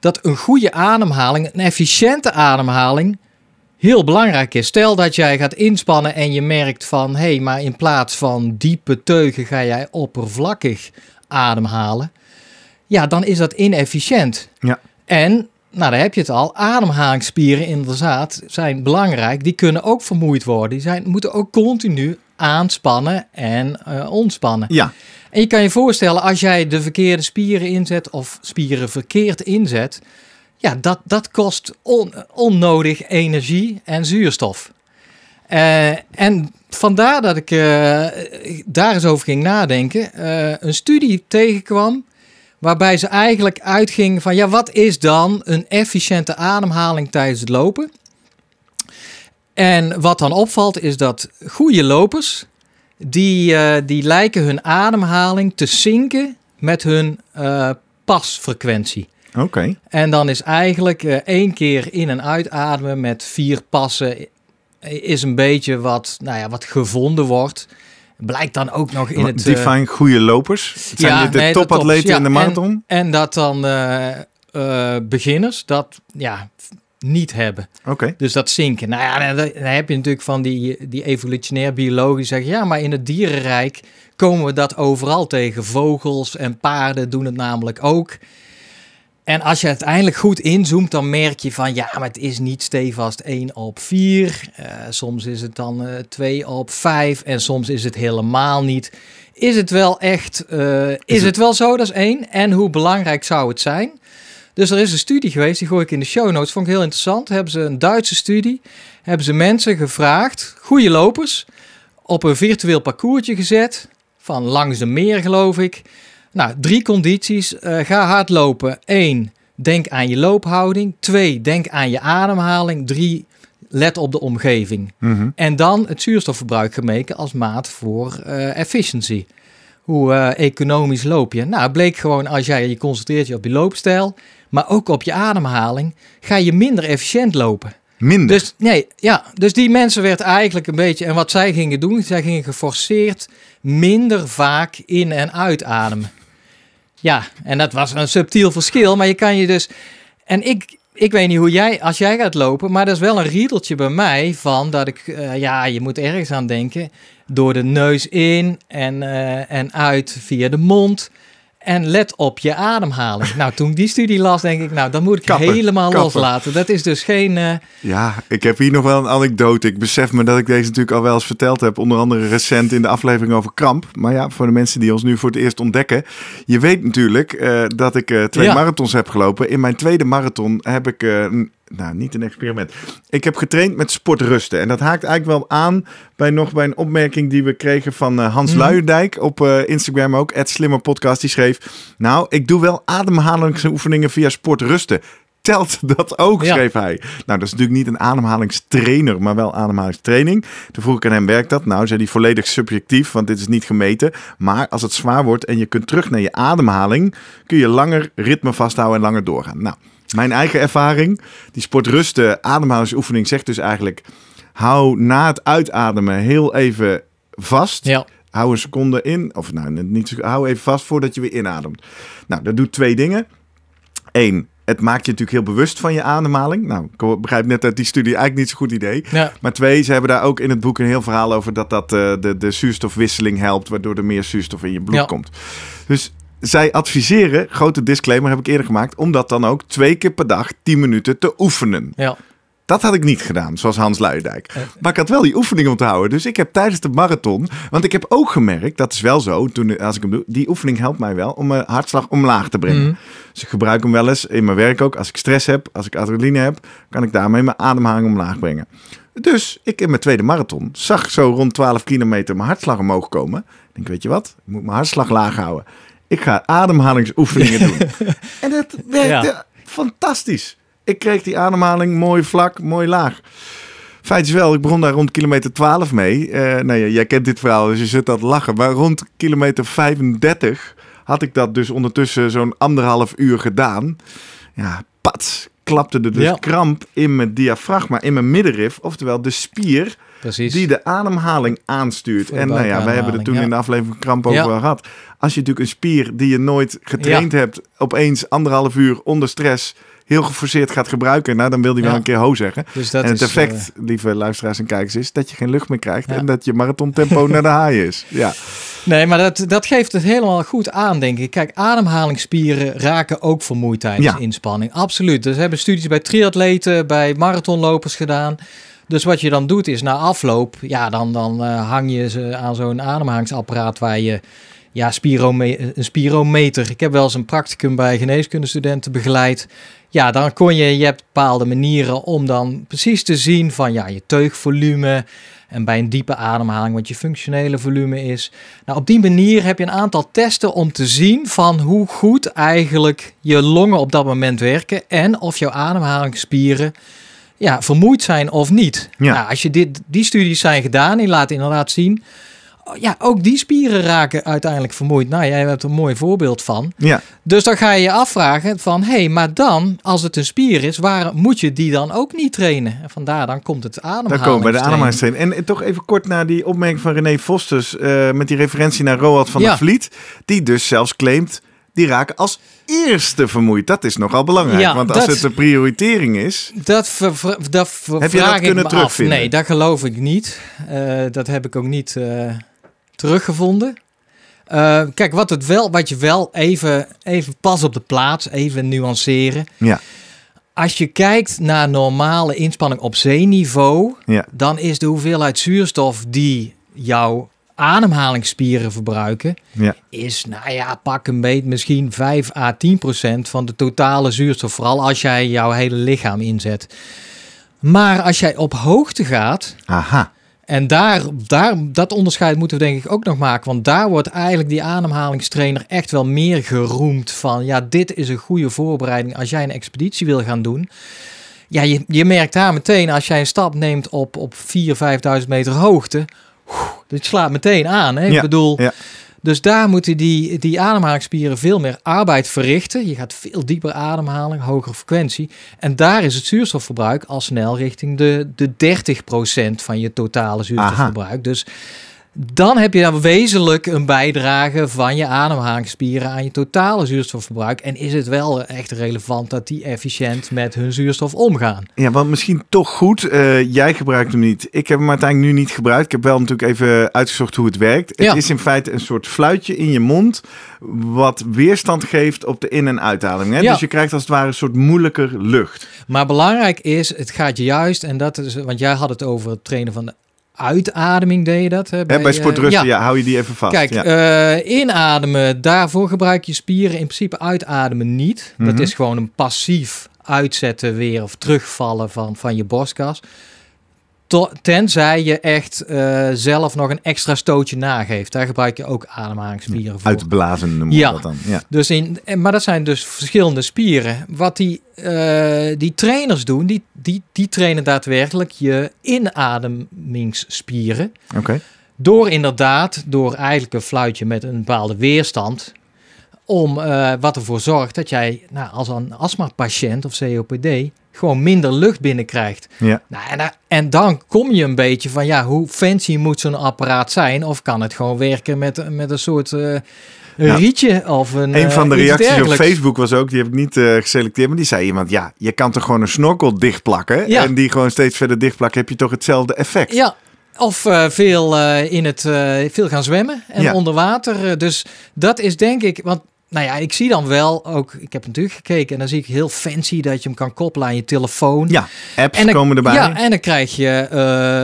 [SPEAKER 2] dat een goede ademhaling, een efficiënte ademhaling, heel belangrijk is. Stel dat jij gaat inspannen en je merkt van hé, hey, maar in plaats van diepe teugen ga jij oppervlakkig ademhalen. Ja, dan is dat inefficiënt.
[SPEAKER 1] Ja.
[SPEAKER 2] En nou, daar heb je het al. Ademhalingsspieren inderdaad zijn belangrijk. Die kunnen ook vermoeid worden. Die zijn, moeten ook continu aanspannen en eh, ontspannen.
[SPEAKER 1] Ja,
[SPEAKER 2] En je kan je voorstellen, als jij de verkeerde spieren inzet of spieren verkeerd inzet, ja, dat, dat kost on- onnodig energie en zuurstof. Eh, en vandaar dat ik eh, daar eens over ging nadenken, een studie tegenkwam waarbij ze eigenlijk uitging van, ja, wat is dan een efficiënte ademhaling tijdens het lopen? En wat dan opvalt is dat goede lopers, die, eh, die lijken hun ademhaling te zinken met hun eh, pasfrequentie.
[SPEAKER 1] oké.
[SPEAKER 2] En dan is eigenlijk eh, één keer in- en uitademen met vier passen is een beetje wat, nou ja, wat gevonden wordt. Blijkt dan ook nog in het... eh,
[SPEAKER 1] Define goede lopers. Het zijn
[SPEAKER 2] ja,
[SPEAKER 1] de
[SPEAKER 2] nee,
[SPEAKER 1] topatleten
[SPEAKER 2] ja.
[SPEAKER 1] in de marathon?
[SPEAKER 2] En dat dan eh, eh, beginners dat ja, niet hebben.
[SPEAKER 1] Oké.
[SPEAKER 2] Dus dat zinken. Nou ja, dan, dan heb je natuurlijk van die, die evolutionair biologen zeggen... ja, maar in het dierenrijk komen we dat overal tegen. Vogels en paarden doen het namelijk ook. En als je uiteindelijk goed inzoomt, dan merk je van... ja, maar het is niet stevast 1 op 4. Eh, soms is het dan eh 2 op 5 en soms is het helemaal niet. Is het wel echt... eh, is,
[SPEAKER 1] het-
[SPEAKER 2] het wel zo, dat is één. En hoe belangrijk zou het zijn? Dus er is een studie geweest, die gooi ik in de show notes. Vond ik heel interessant. Hebben ze een Duitse studie. Hebben ze mensen gevraagd, goede lopers, op een virtueel parcoursje gezet. Van langs de meer, geloof ik. Nou, drie condities. Eh, ga hardlopen. Eén, denk aan je loophouding. Twee, denk aan je ademhaling. Drie, let op de omgeving.
[SPEAKER 1] Mhm.
[SPEAKER 2] En dan het zuurstofverbruik gemeten als maat voor eh efficiency. Hoe eh, economisch loop je? Nou, bleek gewoon als jij je concentreert je op je loopstijl, maar ook op je ademhaling, ga je minder efficiënt lopen.
[SPEAKER 1] Minder.
[SPEAKER 2] Dus nee, ja, dus die mensen werd eigenlijk een beetje en wat zij gingen doen, zij gingen geforceerd minder vaak in en uitademen. Ja, en dat was een subtiel verschil, maar je kan je dus en ik ik weet niet hoe jij, als jij gaat lopen, maar dat is wel een riedeltje bij mij van dat ik, eh, ja, je moet ergens aan denken. Door de neus in en, eh, en uit via de mond. En let op je ademhaling. nou, toen ik die studie las, denk ik, nou, dan moet ik
[SPEAKER 1] Kappen,
[SPEAKER 2] helemaal
[SPEAKER 1] kappen.
[SPEAKER 2] loslaten. Dat is dus geen. eh,
[SPEAKER 1] Ja, ik heb hier nog wel een anekdote. Ik besef me dat ik deze natuurlijk al wel eens verteld heb. Onder andere recent in de aflevering over kramp. Maar ja, voor de mensen die ons nu voor het eerst ontdekken. Je weet natuurlijk eh, dat ik eh, twee
[SPEAKER 2] Ja.
[SPEAKER 1] marathons heb gelopen. In mijn tweede marathon heb ik... nou, niet een experiment. Ik heb getraind met sportrusten. En dat haakt eigenlijk wel aan bij nog bij een opmerking die we kregen van eh, Hans. Luijendijk op eh, Instagram ook. Het Slimmer Podcast. Die schreef, nou, ik doe wel ademhalingsoefeningen via sportrusten. Telt dat ook,
[SPEAKER 2] Ja.
[SPEAKER 1] schreef hij. Nou, dat is natuurlijk niet een ademhalingstrainer, maar wel ademhalingstraining. Toen vroeg ik aan hem, werkt dat? Nou, zei hij volledig subjectief, want dit is niet gemeten. Maar als het zwaar wordt en je kunt terug naar je ademhaling, kun je langer ritme vasthouden en langer doorgaan. Nou, mijn eigen ervaring, die sportrusten ademhalingsoefening zegt dus eigenlijk, hou na het uitademen heel even vast.
[SPEAKER 2] ja,
[SPEAKER 1] Hou een seconde in, of nou, niet, zo- hou even vast voordat je weer inademt. Nou, dat doet twee dingen. Eén, het maakt je natuurlijk heel bewust van je ademhaling. Nou, ik begrijp net dat die studie eigenlijk niet zo'n goed idee.
[SPEAKER 2] ja,
[SPEAKER 1] Maar twee, ze hebben daar ook in het boek een heel verhaal over dat dat eh, de, de zuurstofwisseling helpt, waardoor er meer zuurstof in je bloed
[SPEAKER 2] Ja.
[SPEAKER 1] komt. Dus zij adviseren, grote disclaimer heb ik eerder gemaakt, om dat dan ook twee keer per dag 10 minuten te oefenen.
[SPEAKER 2] ja.
[SPEAKER 1] Dat had ik niet gedaan, zoals Hans Luijendijk.
[SPEAKER 2] Eh.
[SPEAKER 1] Maar ik had wel die oefening onthouden. Dus ik heb tijdens de marathon... Want ik heb ook gemerkt, dat is wel zo, toen, als ik hem doe... Die oefening helpt mij wel om mijn hartslag omlaag te brengen.
[SPEAKER 2] Mhm.
[SPEAKER 1] Dus ik gebruik hem wel eens in mijn werk ook. Als ik stress heb, als ik adrenaline heb... kan ik daarmee mijn ademhaling omlaag brengen. Dus ik in mijn tweede marathon zag zo rond 12 kilometer mijn hartslag omhoog komen. Ik denk, weet je wat? Ik moet mijn hartslag laag houden. Ik ga ademhalingsoefeningen doen. En dat werkte
[SPEAKER 2] Ja.
[SPEAKER 1] fantastisch. Ik kreeg die ademhaling mooi vlak, mooi laag. Feit is wel, ik begon daar rond kilometer 12 mee. Eh nou ja, jij kent dit verhaal, dus je zit het lachen. Maar rond kilometer 35 had ik dat dus ondertussen zo'n anderhalf uur gedaan. Ja, pats, klapte er dus
[SPEAKER 2] Ja.
[SPEAKER 1] kramp in mijn diafragma, in mijn middenrif. Oftewel de spier
[SPEAKER 2] Precies.
[SPEAKER 1] die de ademhaling aanstuurt.
[SPEAKER 2] De
[SPEAKER 1] En nou ja, wij hebben het toen in de aflevering Kramp over
[SPEAKER 2] Ja.
[SPEAKER 1] gehad. Als je natuurlijk een spier die je nooit getraind hebt, opeens anderhalf uur onder stress heel geforceerd gaat gebruiken, nou dan wil die wel een keer ho zeggen.
[SPEAKER 2] dus dat
[SPEAKER 1] en het
[SPEAKER 2] is,
[SPEAKER 1] effect,
[SPEAKER 2] eh,
[SPEAKER 1] lieve luisteraars en kijkers, is dat je geen lucht meer krijgt en dat je marathontempo naar de haai is. Ja,
[SPEAKER 2] nee, maar dat, dat geeft het helemaal goed aan, denk ik. Kijk, ademhalingsspieren raken ook vermoeid tijdens inspanning. Absoluut. Dus we hebben studies bij triatleten, bij marathonlopers gedaan. Dus wat je dan doet is na afloop, ja, dan, dan uh, hang je ze aan zo'n ademhalingsapparaat waar je ja, spirome een spirometer. Ik heb wel eens een practicum bij geneeskundestudenten begeleid. Ja, dan kon je, je hebt bepaalde manieren om dan precies te zien van ja, je teugvolume en bij een diepe ademhaling wat je functionele volume is. Nou, op die manier heb je een aantal testen om te zien van hoe goed eigenlijk je longen op dat moment werken en of jouw ademhalingsspieren ja, vermoeid zijn of niet. Ja. Nou, als je dit, die studies zijn gedaan, die laten inderdaad zien ja, ook die spieren raken uiteindelijk vermoeid. Nou, jij hebt een mooi voorbeeld van. Ja. Dus dan ga je je afvragen van, hé, hey, maar dan, als het een spier is, waar moet je die dan ook niet trainen? En vandaar, dan komt het ademhaling.
[SPEAKER 1] Dan komen we bij de ademhalingstraining. En, toch even kort naar die opmerking van René Vosters, uh, met die referentie naar Roald van der Vliet, die dus zelfs claimt, die raken als eerste vermoeid. Dat is nogal belangrijk. Ja, want als het een prioritering is.
[SPEAKER 2] Dat, ver, dat heb je dat kunnen terugvinden? Nee, dat geloof ik niet. Uh, dat heb ik ook niet. Uh, teruggevonden. Uh, kijk, wat, het wel, wat je wel even, even pas op de plaats, even nuanceren. Ja. Als je kijkt naar normale inspanning op zeeniveau, ja. dan is de hoeveelheid zuurstof die jouw ademhalingsspieren verbruiken, ja. is, nou ja, pak een beet misschien 5 à 10 procent van de totale zuurstof. Vooral als jij jouw hele lichaam inzet. Maar als jij op hoogte gaat, Aha. En daar, daar, dat onderscheid moeten we denk ik ook nog maken. Want daar wordt eigenlijk die ademhalingstrainer echt wel meer geroemd van... ja, dit is een goede voorbereiding als jij een expeditie wil gaan doen. Ja, je, je merkt daar meteen als jij een stap neemt op, op 4.000, 5.000 meter hoogte... dit slaat meteen aan. Hè? ik bedoel... Ja dus daar moeten die, die ademhalingsspieren veel meer arbeid verrichten. Je gaat veel dieper ademhalen, hogere frequentie. En daar is het zuurstofverbruik al snel richting de, de 30% van je totale zuurstofverbruik. Dus dan heb je dan wezenlijk een bijdrage van je ademhalingsspieren aan je totale zuurstofverbruik. En is het wel echt relevant dat die efficiënt met hun zuurstof omgaan?
[SPEAKER 1] Ja, want misschien toch goed. Uh, jij gebruikt hem niet. Ik heb hem uiteindelijk nu niet gebruikt. Ik heb wel natuurlijk even uitgezocht hoe het werkt. Het is in feite een soort fluitje in je mond. Wat weerstand geeft op de in- en uitademing. Hè? Ja. Dus je krijgt als het ware een soort moeilijker lucht.
[SPEAKER 2] Maar belangrijk is, het gaat juist, en dat is, want jij had het over het trainen van de uitademing deed je dat. Hè,
[SPEAKER 1] bij, bij sportrusten, ja. ja. hou je die even vast.
[SPEAKER 2] Kijk, uh, inademen, daarvoor gebruik je spieren. In principe uitademen niet. Dat mhm. is gewoon een passief uitzetten weer of terugvallen van, van je borstkas tenzij je echt uh, zelf nog een extra stootje nageeft. Daar gebruik je ook ademhalingsspieren voor.
[SPEAKER 1] Uitblazen noemen ja. dat dan. Ja.
[SPEAKER 2] Dus in, maar dat zijn dus verschillende spieren. Wat die, uh, die trainers doen, die, die, die trainen daadwerkelijk je inademingsspieren. Oké. Door inderdaad, door eigenlijk een fluitje met een bepaalde weerstand... om uh, wat ervoor zorgt dat jij nou, als een astma-patiënt of COPD gewoon minder lucht binnenkrijgt. Ja. Nou, en, en, dan kom je een beetje van, ja, hoe fancy moet zo'n apparaat zijn? Of kan het gewoon werken met, met een soort... Uh, rietje of een.
[SPEAKER 1] Een van de reacties op Facebook was ook, die heb ik niet uh, geselecteerd, maar die zei iemand: ja, je kan toch gewoon een snorkel dichtplakken ja. en die gewoon steeds verder dichtplakken, heb je toch hetzelfde effect?
[SPEAKER 2] Ja, of uh, veel in het veel gaan zwemmen en ja. onder water. dus dat is denk ik, want nou ja, ik zie dan wel ook, ik heb natuurlijk gekeken en dan zie ik heel fancy dat je hem kan koppelen aan je telefoon.
[SPEAKER 1] Ja, apps komen erbij.
[SPEAKER 2] Ja, en dan krijg je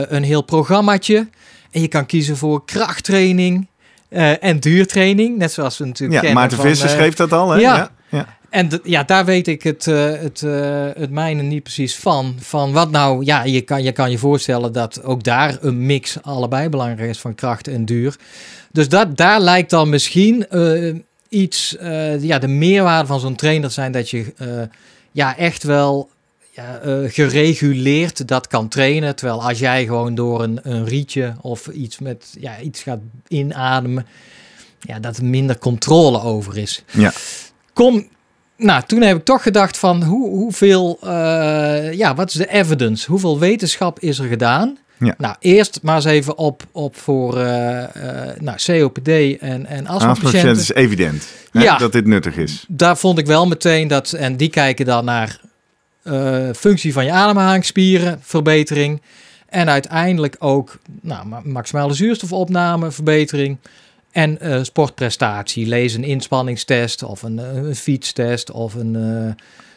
[SPEAKER 2] een heel programmaatje en je kan kiezen voor krachttraining uh, en duurtraining, net zoals we natuurlijk
[SPEAKER 1] ja, Maarten Visser uh, schreef dat al, hè?
[SPEAKER 2] Ja. ja. En ja, daar weet ik het, uh, het, het mijne niet precies van. Van wat nou, ja, je kan, je kan je voorstellen dat ook daar een mix allebei belangrijk is van kracht en duur. Dus dat, daar lijkt dan misschien iets, ja, de meerwaarde van zo'n trainer zijn dat je ja, echt wel ja, uh, gereguleerd dat kan trainen. Terwijl als jij gewoon door een, een rietje of iets met ja, iets gaat inademen, ja, dat er minder controle over is. Ja. Kom, nou, toen heb ik toch gedacht van hoe, hoeveel, ja, wat is de evidence? Hoeveel wetenschap is er gedaan? Ja. Nou, eerst maar eens even op, op voor uh, uh, nou, COPD en, en astmapatiënten.
[SPEAKER 1] Is evident hè, ja, dat dit nuttig is.
[SPEAKER 2] Daar vond ik wel meteen dat, en die kijken dan naar uh, functie van je ademhalingsspieren, verbetering. En uiteindelijk ook nou, maximale zuurstofopname, verbetering. En uh, sportprestatie. Lees een inspanningstest of een, een fietstest of een,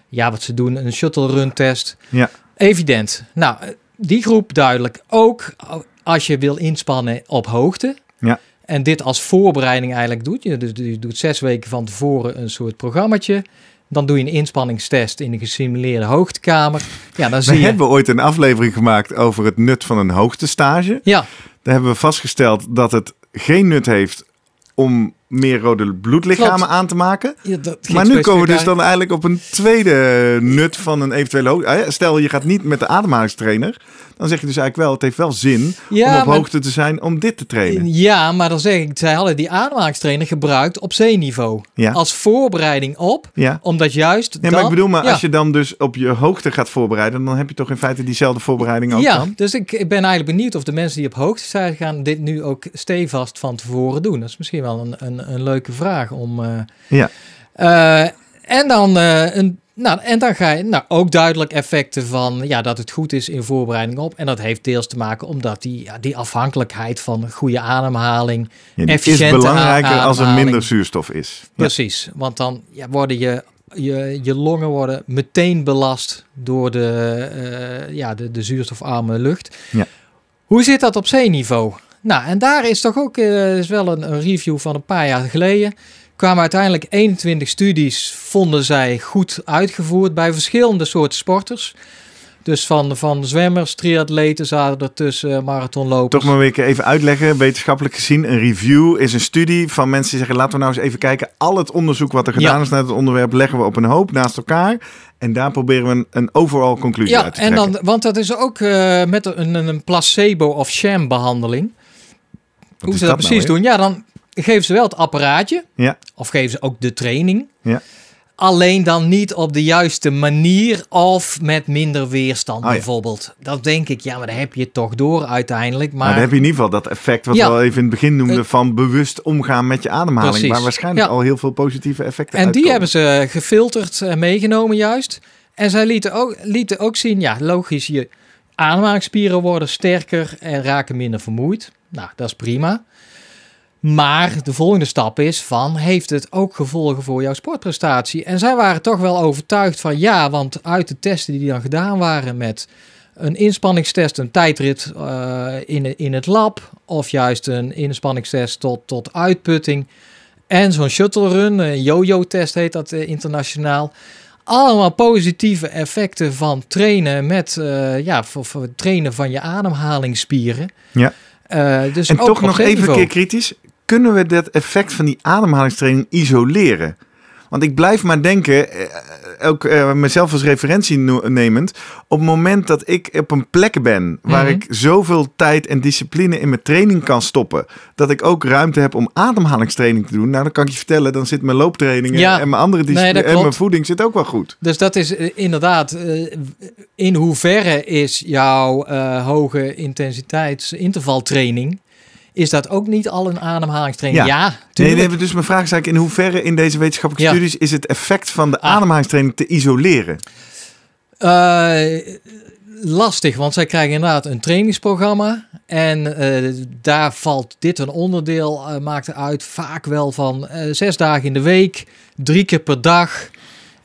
[SPEAKER 2] ja, wat ze doen, een shuttle run test. Ja. Evident. Nou, die groep duidelijk. Ook als je wil inspannen op hoogte.
[SPEAKER 1] Ja.
[SPEAKER 2] En dit als voorbereiding eigenlijk doet. Je, dus je doet zes weken van tevoren een soort programmaatje. Dan doe je een inspanningstest in een gesimuleerde hoogtekamer. Ja, dan zie
[SPEAKER 1] We
[SPEAKER 2] je...
[SPEAKER 1] hebben ooit een aflevering gemaakt over het nut van een hoogtestage.
[SPEAKER 2] Ja,
[SPEAKER 1] Daar hebben we vastgesteld dat het geen nut heeft om meer rode bloedlichamen
[SPEAKER 2] Klopt.
[SPEAKER 1] aan te maken.
[SPEAKER 2] ja, dat ging
[SPEAKER 1] Maar nu komen we dus dan eigenlijk op een tweede nut van een eventuele hoogte. Stel je gaat niet met de ademhalingstrainer, dan zeg je dus eigenlijk wel, het heeft wel zin
[SPEAKER 2] Ja,
[SPEAKER 1] om op
[SPEAKER 2] maar-
[SPEAKER 1] hoogte te zijn om dit te trainen.
[SPEAKER 2] Ja, maar dan zeg ik, zij hadden die ademhalingstrainer gebruikt op zeeniveau.
[SPEAKER 1] Ja.
[SPEAKER 2] Als voorbereiding op, omdat juist
[SPEAKER 1] Ja, maar
[SPEAKER 2] dan-
[SPEAKER 1] ik bedoel, maar als je dan dus op je hoogte gaat voorbereiden, dan heb je toch in feite diezelfde voorbereiding ook
[SPEAKER 2] Ja,
[SPEAKER 1] dan?
[SPEAKER 2] dus ik, ik ben eigenlijk benieuwd of de mensen die op hoogte zijn gaan dit nu ook stevast van tevoren doen. Dat is misschien wel een, een, een leuke vraag om... eh,
[SPEAKER 1] Ja.
[SPEAKER 2] eh, en dan... eh, een, nou, en dan ga je nou, ook duidelijk effecten van ja, dat het goed is in voorbereiding op. En dat heeft deels te maken omdat die, ja, die afhankelijkheid van goede ademhaling.
[SPEAKER 1] Ja, die is
[SPEAKER 2] Efficiënte
[SPEAKER 1] belangrijker als er minder zuurstof is. Ja.
[SPEAKER 2] Precies, want dan ja, worden je, je, je longen worden meteen belast door de, ja, de, de zuurstofarme lucht.
[SPEAKER 1] Ja.
[SPEAKER 2] Hoe zit dat op zeeniveau? Nou, en daar is toch ook eh, is wel een, een review van een paar jaar geleden. Kwamen uiteindelijk 21 studies, vonden zij goed uitgevoerd bij verschillende soorten sporters. Dus van, van zwemmers, triatleten zaten er tussen, marathonlopers.
[SPEAKER 1] Toch maar weer even uitleggen, wetenschappelijk gezien. Een review is een studie van mensen die zeggen... laten we nou eens even kijken. Al het onderzoek wat er gedaan
[SPEAKER 2] Ja.
[SPEAKER 1] is naar het onderwerp... leggen we op een hoop naast elkaar. En daar proberen we een, een overal conclusie
[SPEAKER 2] Ja,
[SPEAKER 1] uit te
[SPEAKER 2] en
[SPEAKER 1] trekken.
[SPEAKER 2] dan, want dat is ook eh, met een, een placebo- of sham-behandeling. Hoe ze dat,
[SPEAKER 1] dat nou
[SPEAKER 2] precies doen? Ja, dan geven ze wel het apparaatje.
[SPEAKER 1] Ja.
[SPEAKER 2] Of geven ze ook de training.
[SPEAKER 1] Ja.
[SPEAKER 2] Alleen dan niet op de juiste manier of met minder weerstand
[SPEAKER 1] Oh ja.
[SPEAKER 2] bijvoorbeeld. Dat denk ik, ja, maar daar heb je het toch door uiteindelijk.
[SPEAKER 1] Maar
[SPEAKER 2] Maar
[SPEAKER 1] dan heb je in ieder geval dat effect wat
[SPEAKER 2] Ja.
[SPEAKER 1] we al even in het begin noemden...
[SPEAKER 2] Eh,
[SPEAKER 1] van bewust omgaan met je ademhaling.
[SPEAKER 2] Precies.
[SPEAKER 1] Waar waarschijnlijk
[SPEAKER 2] Ja.
[SPEAKER 1] al heel veel positieve effecten
[SPEAKER 2] En die hebben ze gefilterd en meegenomen juist. En zij lieten ook, lieten ook zien, ja, logisch, je ademhalingsspieren worden sterker en raken minder vermoeid. Nou, dat is prima. Maar de volgende stap is van, heeft het ook gevolgen voor jouw sportprestatie? En zij waren toch wel overtuigd van ja, want uit de testen die dan gedaan waren met een inspanningstest, een tijdrit eh, in, in het lab, of juist een inspanningstest tot, tot uitputting, en zo'n shuttle run, een yo-yo-test heet dat eh, internationaal. Allemaal positieve effecten van trainen met, eh, ja, voor, voor het trainen van je ademhalingsspieren.
[SPEAKER 1] Ja.
[SPEAKER 2] Eh, dus
[SPEAKER 1] En
[SPEAKER 2] ook
[SPEAKER 1] toch nog even een keer kritisch. Kunnen we dat effect van die ademhalingstraining isoleren? Want ik blijf maar denken, eh, ook eh, mezelf als referentie nemend, op het moment dat ik op een plek ben waar
[SPEAKER 2] Mhm.
[SPEAKER 1] ik zoveel tijd en discipline in mijn training kan stoppen, dat ik ook ruimte heb om ademhalingstraining te doen, nou dan kan ik je vertellen, dan zit mijn looptrainingen
[SPEAKER 2] Ja.
[SPEAKER 1] en mijn andere discipline en mijn voeding zit ook wel goed.
[SPEAKER 2] Dus dat is eh, inderdaad, eh, in hoeverre is jouw hoge intensiteits intervaltraining, is dat ook niet al een ademhalingstraining?
[SPEAKER 1] Ja.
[SPEAKER 2] Ja,
[SPEAKER 1] Nee, nee, dus mijn vraag is eigenlijk in hoeverre in deze wetenschappelijke studies is het effect van de
[SPEAKER 2] Ah.
[SPEAKER 1] ademhalingstraining te isoleren?
[SPEAKER 2] Eh, lastig, want zij krijgen inderdaad een trainingsprogramma. En eh, daar valt dit een onderdeel, eh, maakt uit vaak wel van zes dagen in de week, drie keer per dag.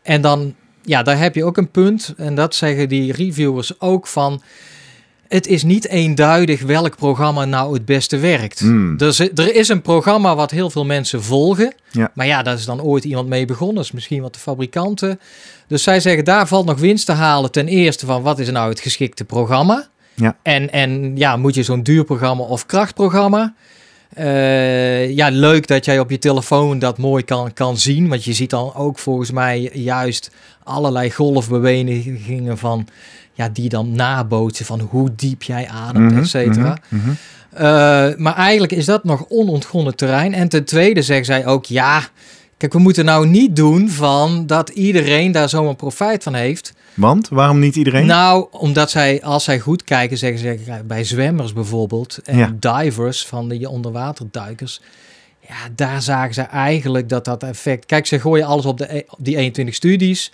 [SPEAKER 2] En dan, ja, daar heb je ook een punt. En dat zeggen die reviewers ook van. Het is niet eenduidig welk programma nou het beste werkt.
[SPEAKER 1] Hmm.
[SPEAKER 2] Er, is, er is een programma wat heel veel mensen volgen.
[SPEAKER 1] Ja.
[SPEAKER 2] Maar ja, daar is dan ooit iemand mee begonnen. Dat is misschien wat de fabrikanten. Dus zij zeggen, daar valt nog winst te halen. Ten eerste van, wat is nou het geschikte programma?
[SPEAKER 1] Ja.
[SPEAKER 2] En, en ja, moet je zo'n duur programma of krachtprogramma? Eh, ja, leuk dat jij op je telefoon dat mooi kan, kan zien. Want je ziet dan ook volgens mij juist allerlei golfbewegingen van... Ja, die dan nabootsen van hoe diep jij ademt,
[SPEAKER 1] Mhm,
[SPEAKER 2] et cetera.
[SPEAKER 1] mhm, mhm.
[SPEAKER 2] Eh, maar eigenlijk is dat nog onontgonnen terrein. En ten tweede zeggen zij ook, ja, kijk, we moeten nou niet doen van dat iedereen daar zomaar profijt van heeft.
[SPEAKER 1] Want waarom niet iedereen?
[SPEAKER 2] Nou, omdat zij, als zij goed kijken, zeggen ze bij zwemmers bijvoorbeeld en
[SPEAKER 1] Ja.
[SPEAKER 2] divers van die onderwaterduikers. Ja, daar zagen ze eigenlijk dat dat effect. Kijk, ze gooien alles op, de, e- op die 21 studies.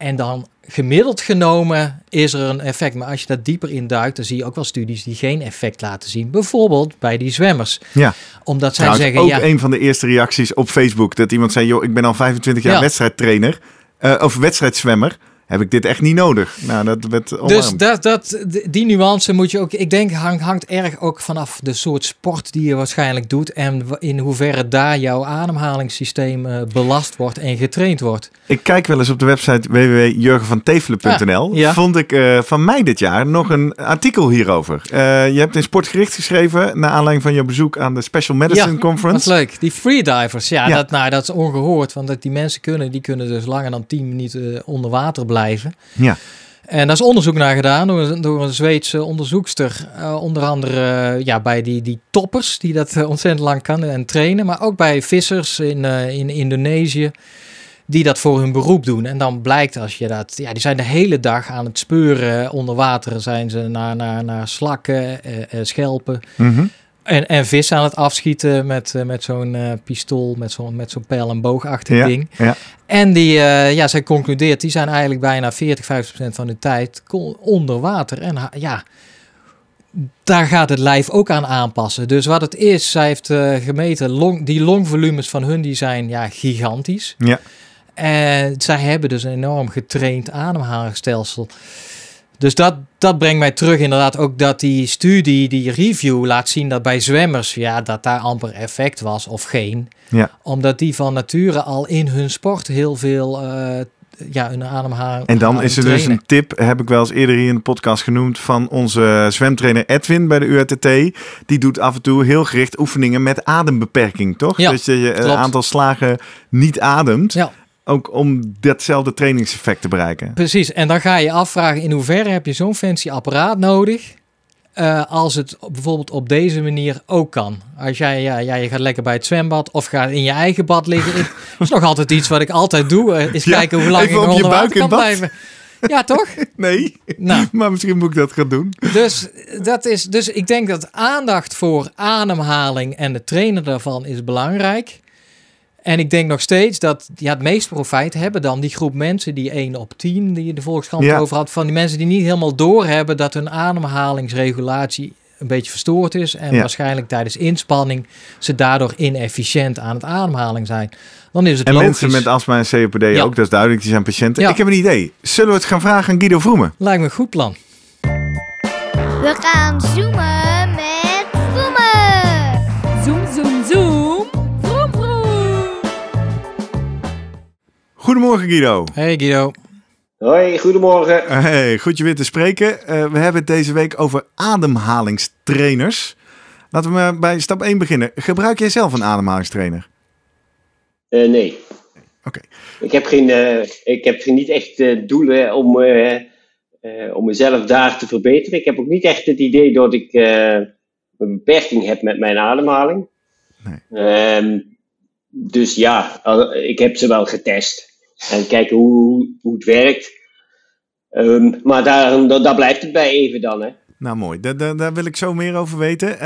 [SPEAKER 2] En dan gemiddeld genomen is er een effect. Maar als je daar dieper in duikt, dan zie je ook wel studies die geen effect laten zien. Bijvoorbeeld bij die zwemmers.
[SPEAKER 1] Ja.
[SPEAKER 2] Omdat zij zeggen,
[SPEAKER 1] ook
[SPEAKER 2] ja,
[SPEAKER 1] een van de eerste reacties op Facebook. Dat iemand zei, joh, ik ben al 25 jaar
[SPEAKER 2] Ja.
[SPEAKER 1] wedstrijdtrainer. eh, of wedstrijdzwemmer. Heb ik dit echt niet nodig. Nou, dat werd
[SPEAKER 2] Dus dat, dat, die nuance moet je ook. Ik denk hang, hangt erg ook vanaf de soort sport die je waarschijnlijk doet. En in hoeverre daar jouw ademhalingssysteem eh, belast wordt en getraind wordt.
[SPEAKER 1] Ik kijk wel eens op de website www.jurgenvantevelen.nl.
[SPEAKER 2] Ah, ja.
[SPEAKER 1] Vond ik eh, van mei dit jaar nog een artikel hierover. Eh, je hebt in Sportgericht geschreven naar aanleiding van je bezoek aan de Special Medicine
[SPEAKER 2] Ja,
[SPEAKER 1] Conference.
[SPEAKER 2] leuk. Die freedivers, ja. Dat, nou, dat is ongehoord. Want dat die mensen kunnen, die kunnen dus langer dan 10 minuten onder water blijven.
[SPEAKER 1] Ja.
[SPEAKER 2] En daar is onderzoek naar gedaan door, een- door een Zweedse onderzoekster. eh, onder andere eh, ja, bij die, die toppers, die dat eh, ontzettend lang kan en trainen. Maar ook bij vissers in, in Indonesië, die dat voor hun beroep doen. En dan blijkt als je dat... Ja, die zijn de hele dag aan het speuren onder water. Zijn ze naar, naar, naar slakken, schelpen. En, en vis aan het afschieten met, eh, met zo'n eh, pistool, met zo'n met zo'n pijl- en boogachtig
[SPEAKER 1] Ja,
[SPEAKER 2] ding.
[SPEAKER 1] ja.
[SPEAKER 2] En die, eh, ja, zij concludeert, die zijn eigenlijk bijna 40, 50 procent van de tijd onder water. En ja, daar gaat het lijf ook aan aanpassen. Dus wat het is, zij heeft gemeten, long, die longvolumes van hun die zijn ja, gigantisch.
[SPEAKER 1] Ja.
[SPEAKER 2] En zij hebben dus een enorm getraind ademhalingsstelsel. Dus dat, dat brengt mij terug inderdaad ook dat die studie, die review laat zien dat bij zwemmers, ja, dat daar amper effect was of geen.
[SPEAKER 1] Ja.
[SPEAKER 2] Omdat die van nature al in hun sport heel veel, eh, ja, hun ademhaling
[SPEAKER 1] En dan is er dus een tip, heb ik wel eens eerder hier in de podcast genoemd, van onze zwemtrainer Edwin bij de URTT. Die doet af en toe heel gericht oefeningen met adembeperking, toch?
[SPEAKER 2] Ja,
[SPEAKER 1] dus dat je een
[SPEAKER 2] klopt.
[SPEAKER 1] aantal slagen niet ademt.
[SPEAKER 2] Ja.
[SPEAKER 1] Ook om datzelfde trainingseffect te bereiken.
[SPEAKER 2] Precies, en dan ga je afvragen in hoeverre heb je zo'n fancy apparaat nodig eh, als het bijvoorbeeld op deze manier ook kan. Als jij, ja, ja, je gaat lekker bij het zwembad of gaat in je eigen bad liggen. Dat is nog altijd iets wat ik altijd doe. eh, is
[SPEAKER 1] Ja,
[SPEAKER 2] kijken hoe lang ik onder
[SPEAKER 1] buik
[SPEAKER 2] water kan
[SPEAKER 1] bad.
[SPEAKER 2] blijven. Ja, toch?
[SPEAKER 1] Nee,
[SPEAKER 2] Nou,
[SPEAKER 1] maar misschien moet ik dat gaan doen.
[SPEAKER 2] dus, dat is, dus ik denk dat aandacht voor ademhaling en het trainen daarvan is belangrijk. En ik denk nog steeds dat ja, het meest profijt hebben dan die groep mensen, die 1 op 10 die de Volkskrant
[SPEAKER 1] Ja.
[SPEAKER 2] over had, van die mensen die niet helemaal doorhebben dat hun ademhalingsregulatie een beetje verstoord is en
[SPEAKER 1] Ja.
[SPEAKER 2] waarschijnlijk tijdens inspanning ze daardoor inefficiënt aan het ademhaling zijn. Dan is het
[SPEAKER 1] En
[SPEAKER 2] logisch.
[SPEAKER 1] mensen met astma en COPD
[SPEAKER 2] Ja.
[SPEAKER 1] ook, dat is duidelijk, die zijn patiënten.
[SPEAKER 2] Ja.
[SPEAKER 1] Ik heb een idee. Zullen we het gaan vragen aan Guido Vroemen?
[SPEAKER 2] Lijkt me een goed plan.
[SPEAKER 3] We gaan zoomen
[SPEAKER 1] Goedemorgen Guido.
[SPEAKER 2] Hey Guido.
[SPEAKER 4] Hoi, goedemorgen.
[SPEAKER 1] Hey, goed je weer te spreken. Eh, we hebben het deze week over ademhalingstrainers. Laten we maar bij stap 1 beginnen. Gebruik jij zelf een ademhalingstrainer?
[SPEAKER 4] Eh, nee.
[SPEAKER 1] Oké.
[SPEAKER 4] Ik heb, geen, eh, ik heb geen- niet echt eh, doelen om, eh, eh, om mezelf daar te verbeteren. Ik heb ook niet echt het idee dat ik eh, een beperking heb met mijn ademhaling.
[SPEAKER 1] Nee.
[SPEAKER 4] Ehm, dus ja, ik heb ze wel getest. En kijken hoe, hoe het werkt. Ehm, maar daar, daar, blijft het bij even dan. Hè.
[SPEAKER 1] Nou mooi, daar, daar, wil ik zo meer over weten.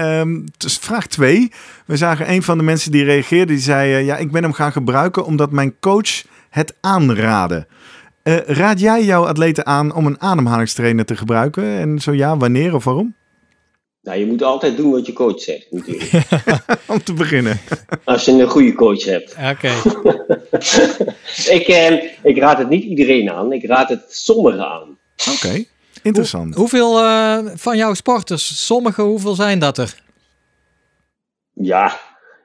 [SPEAKER 1] Dus vraag 2. We zagen een van de mensen die reageerde, die zei... eh, ja, ik ben hem gaan gebruiken omdat mijn coach het aanraadde. Eh, raad jij jouw atleten aan om een ademhalingstrainer te gebruiken? En zo ja, wanneer of waarom?
[SPEAKER 4] Nou, je moet altijd doen wat je coach zegt natuurlijk.
[SPEAKER 1] om te beginnen.
[SPEAKER 4] Als je een goede coach hebt.
[SPEAKER 2] Oké.
[SPEAKER 4] ik, eh, ik raad het niet iedereen aan, ik raad het sommigen aan.
[SPEAKER 1] Oké, interessant.
[SPEAKER 2] Hoeveel eh, van jouw sporters, sommige, hoeveel zijn dat er?
[SPEAKER 4] Ja,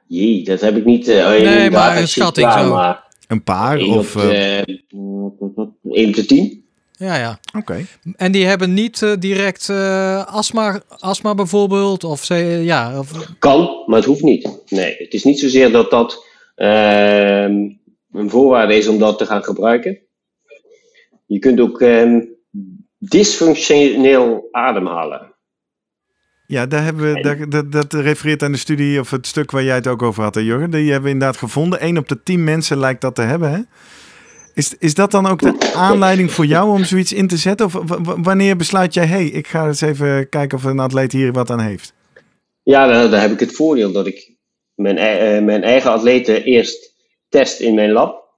[SPEAKER 4] jee, dat heb ik niet. eh in
[SPEAKER 2] Nee, maar een schatting zo.
[SPEAKER 4] Maar
[SPEAKER 1] Een paar
[SPEAKER 4] 1
[SPEAKER 1] of...
[SPEAKER 4] op, 1 op de 10.
[SPEAKER 2] Ja, ja.
[SPEAKER 1] Oké.
[SPEAKER 2] En die hebben niet eh, direct eh, astma, astma bijvoorbeeld? Of ze, ja, of,
[SPEAKER 4] Kan, maar het hoeft niet. Nee, het is niet zozeer dat dat ehm, een voorwaarde is om dat te gaan gebruiken. Je kunt ook ehm, dysfunctioneel ademhalen.
[SPEAKER 1] Ja, daar hebben we, daar, dat, dat refereert aan de studie of het stuk waar jij het ook over had, hè, Jurgen. Die hebben we inderdaad gevonden. 1 op de 10 mensen lijkt dat te hebben. Hè? Is, is dat dan ook de aanleiding voor jou om zoiets in te zetten? Of wanneer besluit jij, hey, ik ga eens even kijken of een atleet hier wat aan heeft?
[SPEAKER 4] Ja, dan, dan heb ik het voordeel dat ik mijn, eh, mijn eigen atleten eerst test in mijn lab.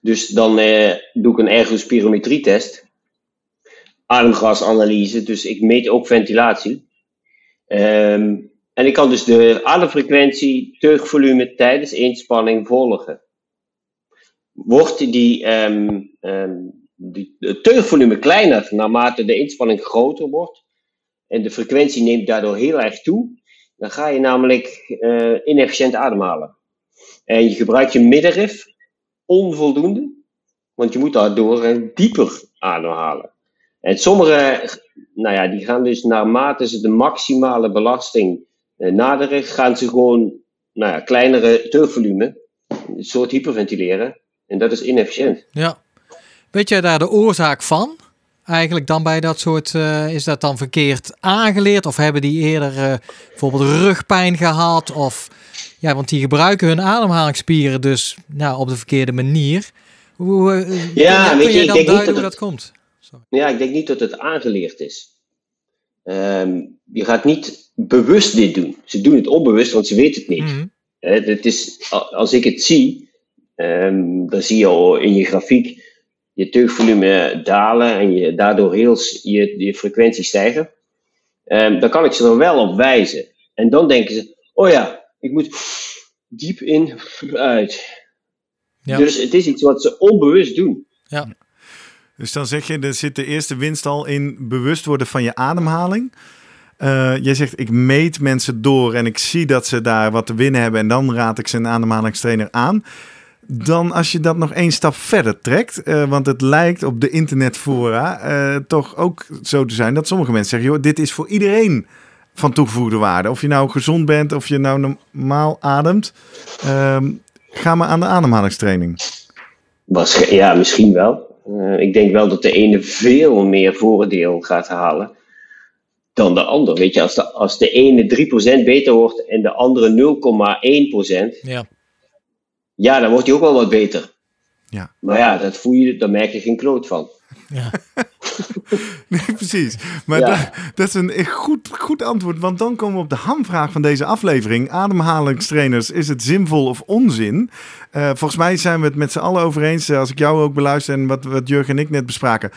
[SPEAKER 4] Dus dan eh, doe ik een ergospirometrie-test. Ademgasanalyse, dus ik meet ook ventilatie. Ehm, en ik kan dus de ademfrequentie, teugvolume tijdens inspanning volgen. Wordt die, ehm, ehm, die, het teugvolume kleiner naarmate de inspanning groter wordt. En de frequentie neemt daardoor heel erg toe. Dan ga je namelijk uh, inefficiënt ademhalen. En je gebruikt je middenrif onvoldoende. Want je moet daardoor dieper ademhalen. En sommige, nou ja, die gaan dus naarmate ze de maximale belasting uh, naderen, gaan ze gewoon nou ja, kleinere teugvolume, een soort hyperventileren. En dat is inefficiënt.
[SPEAKER 2] Ja. Weet jij daar de oorzaak van? Eigenlijk dan bij dat soort, uh, is dat dan verkeerd aangeleerd? Of hebben die eerder uh, bijvoorbeeld rugpijn gehad? Of, ja, want die gebruiken hun ademhalingsspieren dus nou, op de verkeerde manier. Hoe, uh,
[SPEAKER 4] ja, weet
[SPEAKER 2] je,
[SPEAKER 4] ik denk niet
[SPEAKER 2] hoe
[SPEAKER 4] dat
[SPEAKER 2] dat komt? Sorry.
[SPEAKER 4] Ja, ik denk niet dat het aangeleerd is. Um, je gaat niet bewust dit doen. Ze doen het onbewust, want ze weten het niet.
[SPEAKER 2] Mhm.
[SPEAKER 4] Het is, als ik het zie, um, dan zie je al in je grafiek je teugvolume dalen en je, daardoor heel je, je frequentie stijgen. Um, dan kan ik ze er wel op wijzen. En dan denken ze, oh ja, ik moet diep in, uit.
[SPEAKER 2] Ja.
[SPEAKER 4] Dus het is iets wat ze onbewust doen.
[SPEAKER 2] Ja.
[SPEAKER 1] Dus dan zeg je, er zit de eerste winst al in bewust worden van je ademhaling. Uh, jij zegt, ik meet mensen door en ik zie dat ze daar wat te winnen hebben. En dan raad ik ze een ademhalingstrainer aan. Dan als je dat nog één stap verder trekt, uh, want het lijkt op de internetfora uh, toch ook zo te zijn dat sommige mensen zeggen, joh, dit is voor iedereen van toegevoegde waarde. Of je nou gezond bent, of je nou normaal ademt, uh, ga maar aan de ademhalingstraining.
[SPEAKER 4] Was, ja, misschien wel. Uh, ik denk wel dat de ene veel meer voordeel gaat halen dan de ander. Weet je, als de, als de ene 3% beter wordt en de andere 0,1%,
[SPEAKER 2] Ja.
[SPEAKER 4] Ja, dan wordt hij ook wel wat beter.
[SPEAKER 1] Ja.
[SPEAKER 4] Maar ja, dat voel je, daar merk je geen kloot van.
[SPEAKER 2] Ja.
[SPEAKER 1] Nee, precies. Maar
[SPEAKER 4] Ja.
[SPEAKER 1] dat, dat is een goed, goed antwoord. Want dan komen we op de hamvraag van deze aflevering. Ademhalingstrainers, is het zinvol of onzin? Eh, volgens mij zijn we het met z'n allen over eens. eh, Als ik jou ook beluister en wat, wat Jurgen en ik net bespraken.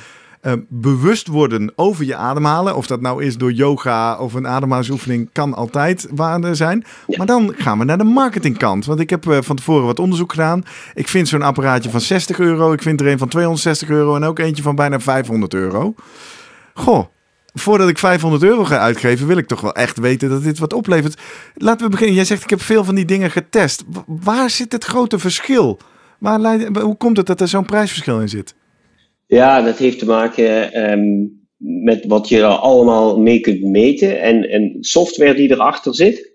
[SPEAKER 1] Eh, bewust worden over je ademhalen. Of dat nou is door yoga of een ademhalingsoefening, kan altijd waarde zijn.
[SPEAKER 4] Ja.
[SPEAKER 1] Maar dan gaan we naar de marketingkant. Want ik heb eh, van tevoren wat onderzoek gedaan. Ik vind zo'n apparaatje van 60 euro. Ik vind er een van 260 euro. En ook eentje van bijna 500 euro. Goh, voordat ik 500 euro ga uitgeven, wil ik toch wel echt weten dat dit wat oplevert. Laten we beginnen. Jij zegt, ik heb veel van die dingen getest. Waar zit het grote verschil? Waar hoe komt het dat er zo'n prijsverschil in zit?
[SPEAKER 4] Ja, dat heeft te maken ehm, met wat je er allemaal mee kunt meten en, en software die erachter zit.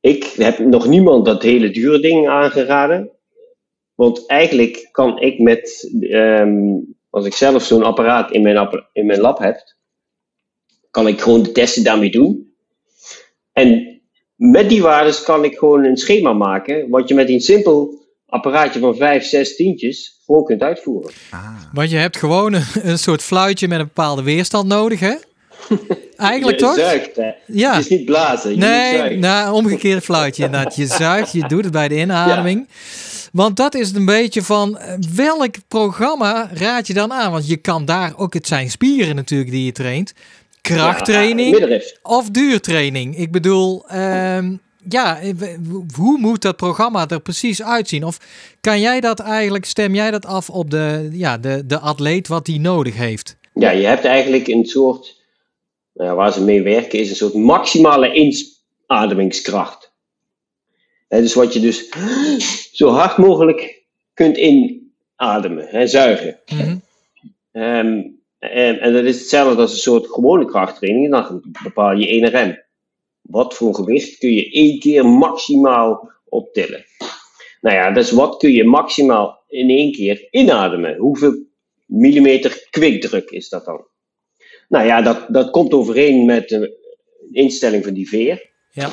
[SPEAKER 4] Ik heb nog niemand dat hele dure ding aangeraden. Want eigenlijk kan ik met, ehm, als ik zelf zo'n apparaat in mijn, appa- in mijn lab heb, kan ik gewoon de testen daarmee doen. En met die waardes kan ik gewoon een schema maken, wat je met een simpel apparaatje van 5, 6 tientjes gewoon kunt uitvoeren.
[SPEAKER 2] Want je hebt gewoon een, een soort fluitje met een bepaalde weerstand nodig, hè? Eigenlijk
[SPEAKER 4] je
[SPEAKER 2] toch?
[SPEAKER 4] zuigt, hè?
[SPEAKER 2] Ja.
[SPEAKER 4] Het is niet blazen, je
[SPEAKER 2] Nee, nou, omgekeerde fluitje inderdaad. Je zuigt, je doet het bij de inademing. Want dat is een beetje van welk programma raad je dan aan? Want je kan daar ook, het zijn spieren natuurlijk die je traint. Krachttraining
[SPEAKER 4] Ja,
[SPEAKER 2] of duurtraining. Ik bedoel, ehm, ja, eh, hoe moet dat programma er precies uitzien? Of kan jij dat eigenlijk, stem jij dat af op de, ja, de, de atleet wat die nodig heeft?
[SPEAKER 4] Ja, je hebt eigenlijk een soort, nou ja, waar ze mee werken, is een soort maximale inademingskracht. Dus wat je dus zo hard mogelijk kunt inademen, zuigen.
[SPEAKER 2] Mhm.
[SPEAKER 4] Ehm, en, en dat is hetzelfde als een soort gewone krachttraining. Dan bepaal je één rem. Wat voor gewicht kun je één keer maximaal optillen? Nou ja, dus wat kun je maximaal in één keer inademen? Hoeveel millimeter kwikdruk is dat dan? Nou ja, dat, dat komt overeen met de instelling van die veer.
[SPEAKER 2] Ja.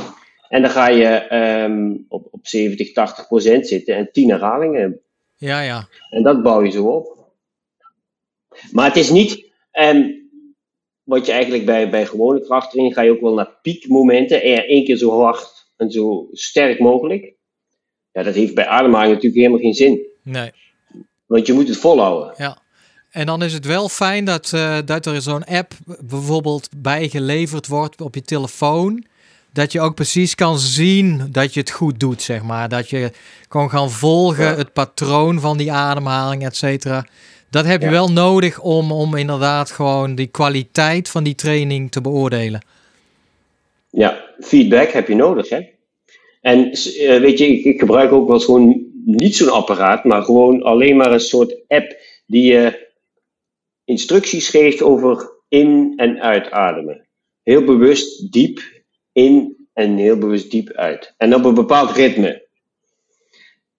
[SPEAKER 4] En dan ga je ehm, op, op 70, 80 procent zitten en 10 herhalingen.
[SPEAKER 2] Ja, ja.
[SPEAKER 4] En dat bouw je zo op. Maar het is niet, ehm, wat je eigenlijk bij, bij gewone krachttraining ga je ook wel naar piekmomenten. En één keer zo hard en zo sterk mogelijk. Ja, dat heeft bij ademhaling natuurlijk helemaal geen zin.
[SPEAKER 2] Nee.
[SPEAKER 4] Want je moet het volhouden.
[SPEAKER 2] Ja. En dan is het wel fijn dat, eh, dat er zo'n app bijvoorbeeld bijgeleverd wordt op je telefoon. Dat je ook precies kan zien dat je het goed doet, zeg maar. Dat je kan gaan volgen
[SPEAKER 4] Ja.
[SPEAKER 2] het patroon van die ademhaling, et cetera. Dat heb je
[SPEAKER 4] Ja.
[SPEAKER 2] wel nodig om, om inderdaad gewoon die kwaliteit van die training te beoordelen.
[SPEAKER 4] Ja, feedback heb je nodig, hè. En eh, weet je, ik, ik gebruik ook wel eens gewoon niet zo'n apparaat, maar gewoon alleen maar een soort app die je instructies geeft over in- en uitademen. Heel bewust diep in en heel bewust diep uit. En op een bepaald ritme.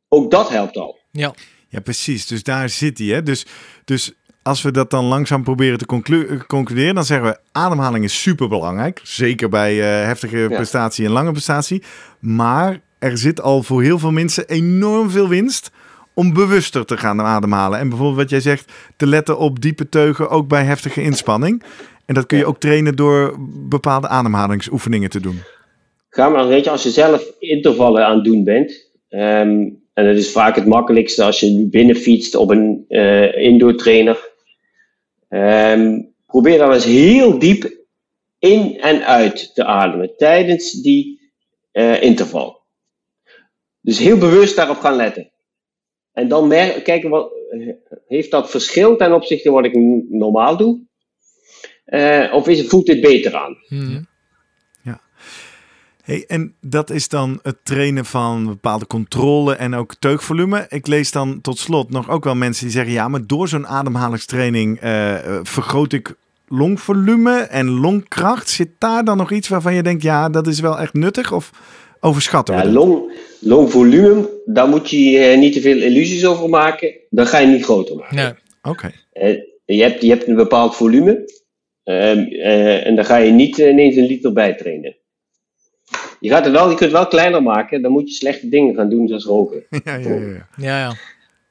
[SPEAKER 4] Ook dat helpt al.
[SPEAKER 2] Ja,
[SPEAKER 1] Ja, precies. Dus daar zit hij. Hè? Dus, dus als we dat dan langzaam proberen te conclu- concluderen, dan zeggen we: ademhaling is super belangrijk. Zeker bij eh, heftige prestatie en lange prestatie. Maar er zit al voor heel veel mensen enorm veel winst om bewuster te gaan ademhalen. En bijvoorbeeld wat jij zegt, te letten op diepe teugen, ook bij heftige inspanning. En dat kun je ook trainen door bepaalde ademhalingsoefeningen te doen.
[SPEAKER 4] Ga maar, weet je, als je zelf intervallen aan het doen bent, ehm, en dat is vaak het makkelijkste als je nu binnenfietst op een eh indoor trainer, ehm, probeer dan eens heel diep in en uit te ademen tijdens die eh, interval. Dus heel bewust daarop gaan letten. En dan kijken wat heeft dat verschil ten opzichte van wat ik normaal doe? Eh, of is, het- voelt dit beter aan?
[SPEAKER 2] Mhm.
[SPEAKER 1] Hey, en dat is dan het trainen van bepaalde controle en ook teugvolume. Ik lees dan tot slot nog ook wel mensen die zeggen: ja, maar door zo'n ademhalingstraining eh, eh, vergroot ik longvolume en longkracht. Zit daar dan nog iets waarvan je denkt: ja, dat is wel echt nuttig? Of overschatten we
[SPEAKER 4] Ja, long, long volume, daar moet je eh, niet te veel illusies over maken. Dan ga je niet groter maken.
[SPEAKER 2] Nee.
[SPEAKER 1] Oké.
[SPEAKER 4] Je, hebt, je hebt een bepaald volume. ehm, eh, en dan ga je niet ineens een liter bij trainen. Je, gaat het wel, je kunt het wel kleiner maken. Dan moet je slechte dingen gaan doen, zoals roken.
[SPEAKER 1] Ja, ja, ja, ja.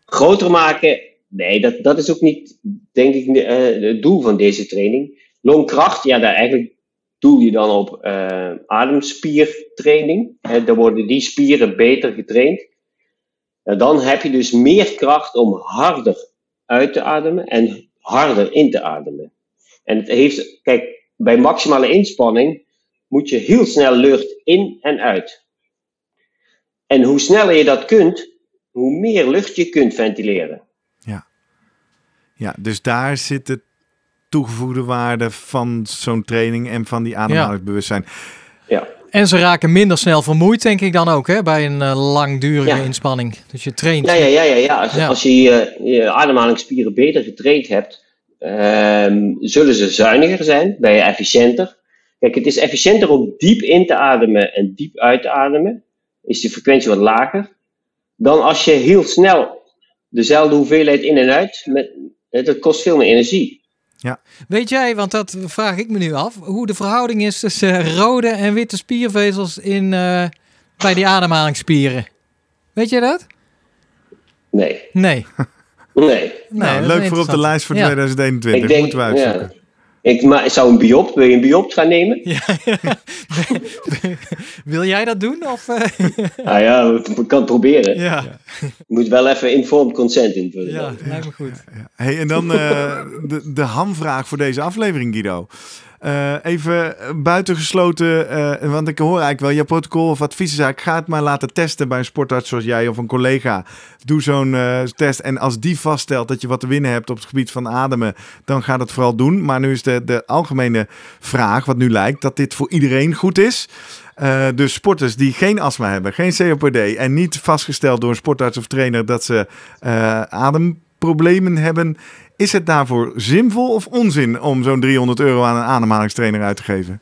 [SPEAKER 4] Groter maken, nee, dat, dat is ook niet, denk ik, eh, het doel van deze training. Longkracht, ja, daar eigenlijk doel je dan op eh, ademspiertraining. Hè, dan worden die spieren beter getraind. En dan heb je dus meer kracht om harder uit te ademen en harder in te ademen. En het heeft, kijk, bij maximale inspanning moet je heel snel lucht in en uit. En hoe sneller je dat kunt, hoe meer lucht je kunt ventileren.
[SPEAKER 1] Ja, dus daar zit de toegevoegde waarde van zo'n training en van die ademhalingsbewustzijn.
[SPEAKER 4] Ja,
[SPEAKER 2] En ze raken minder snel vermoeid, denk ik dan ook, hè, bij een eh, langdurige
[SPEAKER 4] Ja.
[SPEAKER 2] inspanning. Dus je traint.
[SPEAKER 4] ja, ja, ja. ja, ja. Als,
[SPEAKER 2] Ja.
[SPEAKER 4] als je je, je ademhalingsspieren beter getraind hebt, ehm, zullen ze zuiniger zijn, ben je efficiënter. Kijk, het is efficiënter om diep in te ademen en diep uit te ademen. Is de frequentie wat lager. Dan als je heel snel dezelfde hoeveelheid in en uit, met, dat kost veel meer energie.
[SPEAKER 2] Weet jij, want dat vraag ik me nu af, hoe de verhouding is tussen eh, rode en witte spiervezels in, eh, bij die ademhalingsspieren? Weet je dat?
[SPEAKER 4] Nee,
[SPEAKER 2] Nee.
[SPEAKER 4] nee.
[SPEAKER 2] nee
[SPEAKER 1] nou, leuk voor op de lijst voor
[SPEAKER 2] Ja.
[SPEAKER 1] 2021.
[SPEAKER 4] Ik denk,
[SPEAKER 1] Moeten we uitzoeken.
[SPEAKER 4] ja. Ik zou een biopt, wil je een biopt gaan nemen?
[SPEAKER 2] Wil jij dat doen? Of, eh?
[SPEAKER 4] Nou ja, we kan het proberen.
[SPEAKER 2] ja.
[SPEAKER 4] Je moet wel even informed consent invullen.
[SPEAKER 2] ja, lijkt me goed.
[SPEAKER 1] Hey, en dan eh, de, de hamvraag voor deze aflevering, Guido. Eh, even buitengesloten, eh, want ik hoor eigenlijk wel, je protocol of advies is eigenlijk, ga het maar laten testen bij een sportarts zoals jij of een collega. Doe zo'n eh, test en als die vaststelt dat je wat te winnen hebt op het gebied van ademen, dan ga dat vooral doen. Maar nu is de, de algemene vraag, wat nu lijkt, dat dit voor iedereen goed is. Dus sporters die geen astma hebben, geen COPD en niet vastgesteld door een sportarts of trainer dat ze eh, ademproblemen hebben, is het daarvoor zinvol of onzin om zo'n 300 euro aan een ademhalingstrainer uit te geven?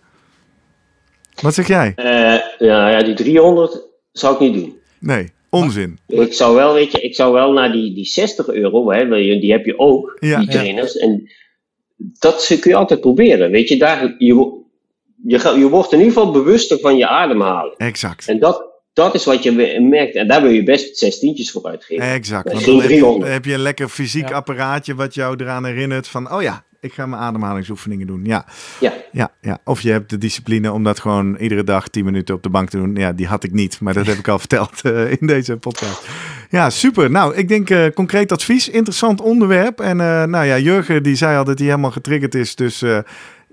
[SPEAKER 1] Wat zeg jij?
[SPEAKER 4] Eh, ja, ja, die 300 zou ik niet doen.
[SPEAKER 1] Nee, onzin.
[SPEAKER 4] Ik zou wel, weet je, ik zou wel naar die, die 60 euro, hè, die heb je ook,
[SPEAKER 1] Ja.
[SPEAKER 4] die
[SPEAKER 1] Ja.
[SPEAKER 4] trainers. En dat kun je altijd proberen. Weet je, daar, je, je, je wordt in ieder geval bewuster van je ademhalen.
[SPEAKER 1] Exact.
[SPEAKER 4] En dat, dat is wat je merkt. En daar wil je best zestientjes voor uitgeven.
[SPEAKER 1] Exact. Want dan heb je,
[SPEAKER 4] 300.
[SPEAKER 1] dan heb je een lekker fysiek
[SPEAKER 2] Ja.
[SPEAKER 1] apparaatje wat jou eraan herinnert van, oh ja, ik ga mijn ademhalingsoefeningen doen. Ja.
[SPEAKER 4] Ja.
[SPEAKER 1] Ja, ja, of je hebt de discipline om dat gewoon iedere dag 10 minuten op de bank te doen. Ja, die had ik niet, maar dat heb ik al verteld eh, in deze podcast. Ja, super. Nou, ik denk eh, concreet advies, interessant onderwerp. En eh, nou ja, Jurgen die zei al dat hij helemaal getriggerd is. Dus eh,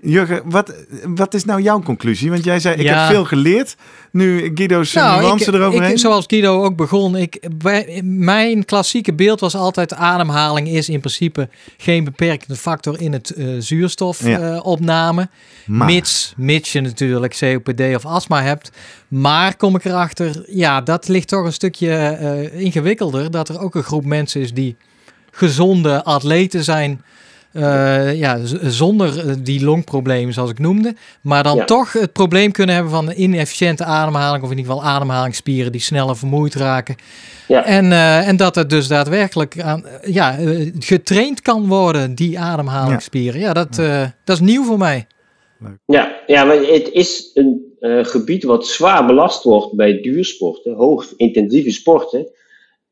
[SPEAKER 1] Jurgen, wat, wat is nou jouw conclusie? Want jij zei, ik
[SPEAKER 2] Ja.
[SPEAKER 1] heb veel geleerd. Nu Guido's
[SPEAKER 2] Nou,
[SPEAKER 1] nuance eroverheen.
[SPEAKER 2] ik, zoals Guido ook begon, ik, bij, mijn klassieke beeld was altijd ademhaling is in principe geen beperkende factor in het eh
[SPEAKER 1] Ja.
[SPEAKER 2] zuurstofopname.
[SPEAKER 1] Maar-
[SPEAKER 2] Mits, mits je natuurlijk COPD of astma hebt. Maar kom ik erachter, ja, dat ligt toch een stukje eh, ingewikkelder. Dat er ook een groep mensen is die gezonde atleten zijn. Eh, ja, zonder eh, die longproblemen zoals ik noemde. Maar dan
[SPEAKER 4] Ja.
[SPEAKER 2] toch het probleem kunnen hebben van inefficiënte ademhaling. Of in ieder geval ademhalingsspieren die sneller vermoeid raken.
[SPEAKER 4] Ja.
[SPEAKER 2] En, eh, en dat het dus daadwerkelijk aan, ja, getraind kan worden, die ademhalingsspieren. Ja, dat, eh, dat is nieuw voor mij.
[SPEAKER 4] Ja, ja, maar het is een eh, gebied wat zwaar belast wordt bij duursporten, hoog intensieve sporten.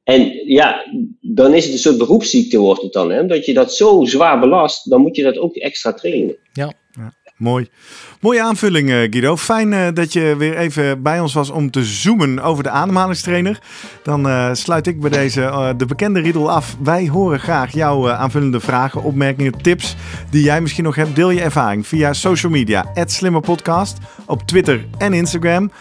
[SPEAKER 4] En ja, dan is het een soort beroepsziekte wordt het dan. Hè? Omdat je dat zo zwaar belast, dan moet je dat ook extra trainen.
[SPEAKER 1] Mooi. Mooie aanvulling, eh, Guido. Fijn eh, dat je weer even bij ons was om te zoomen over de ademhalingstrainer. Dan eh, sluit ik bij deze de bekende riedel af. Wij horen graag jouw aanvullende vragen, opmerkingen, tips die jij misschien nog hebt. Deel je ervaring via social media, @slimmerpodcast op Twitter en Instagram.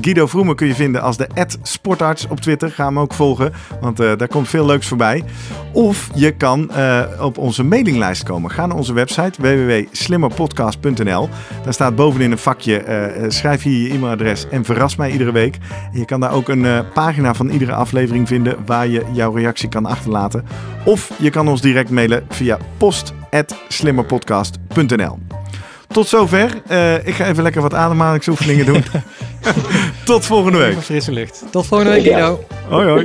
[SPEAKER 1] Guido Vroemen kun je vinden als de @sportarts op Twitter. Ga hem ook volgen, want daar komt veel leuks voorbij. Of je kan eh, op onze mailinglijst komen. Ga naar onze website www.slimmerpodcast.nl. Daar staat bovenin een vakje. eh, eh, schrijf hier je e-mailadres en verras mij iedere week. En je kan daar ook een eh, pagina van iedere aflevering vinden waar je jouw reactie kan achterlaten. Of je kan ons direct mailen via post.slimmerpodcast.nl. Tot zover. Eh, ik ga even lekker wat ademhalingsoefeningen doen. Tot volgende week.
[SPEAKER 2] Even frisse lucht. Tot volgende week,
[SPEAKER 4] Ja.
[SPEAKER 2] Guido.
[SPEAKER 1] Hoi hoi.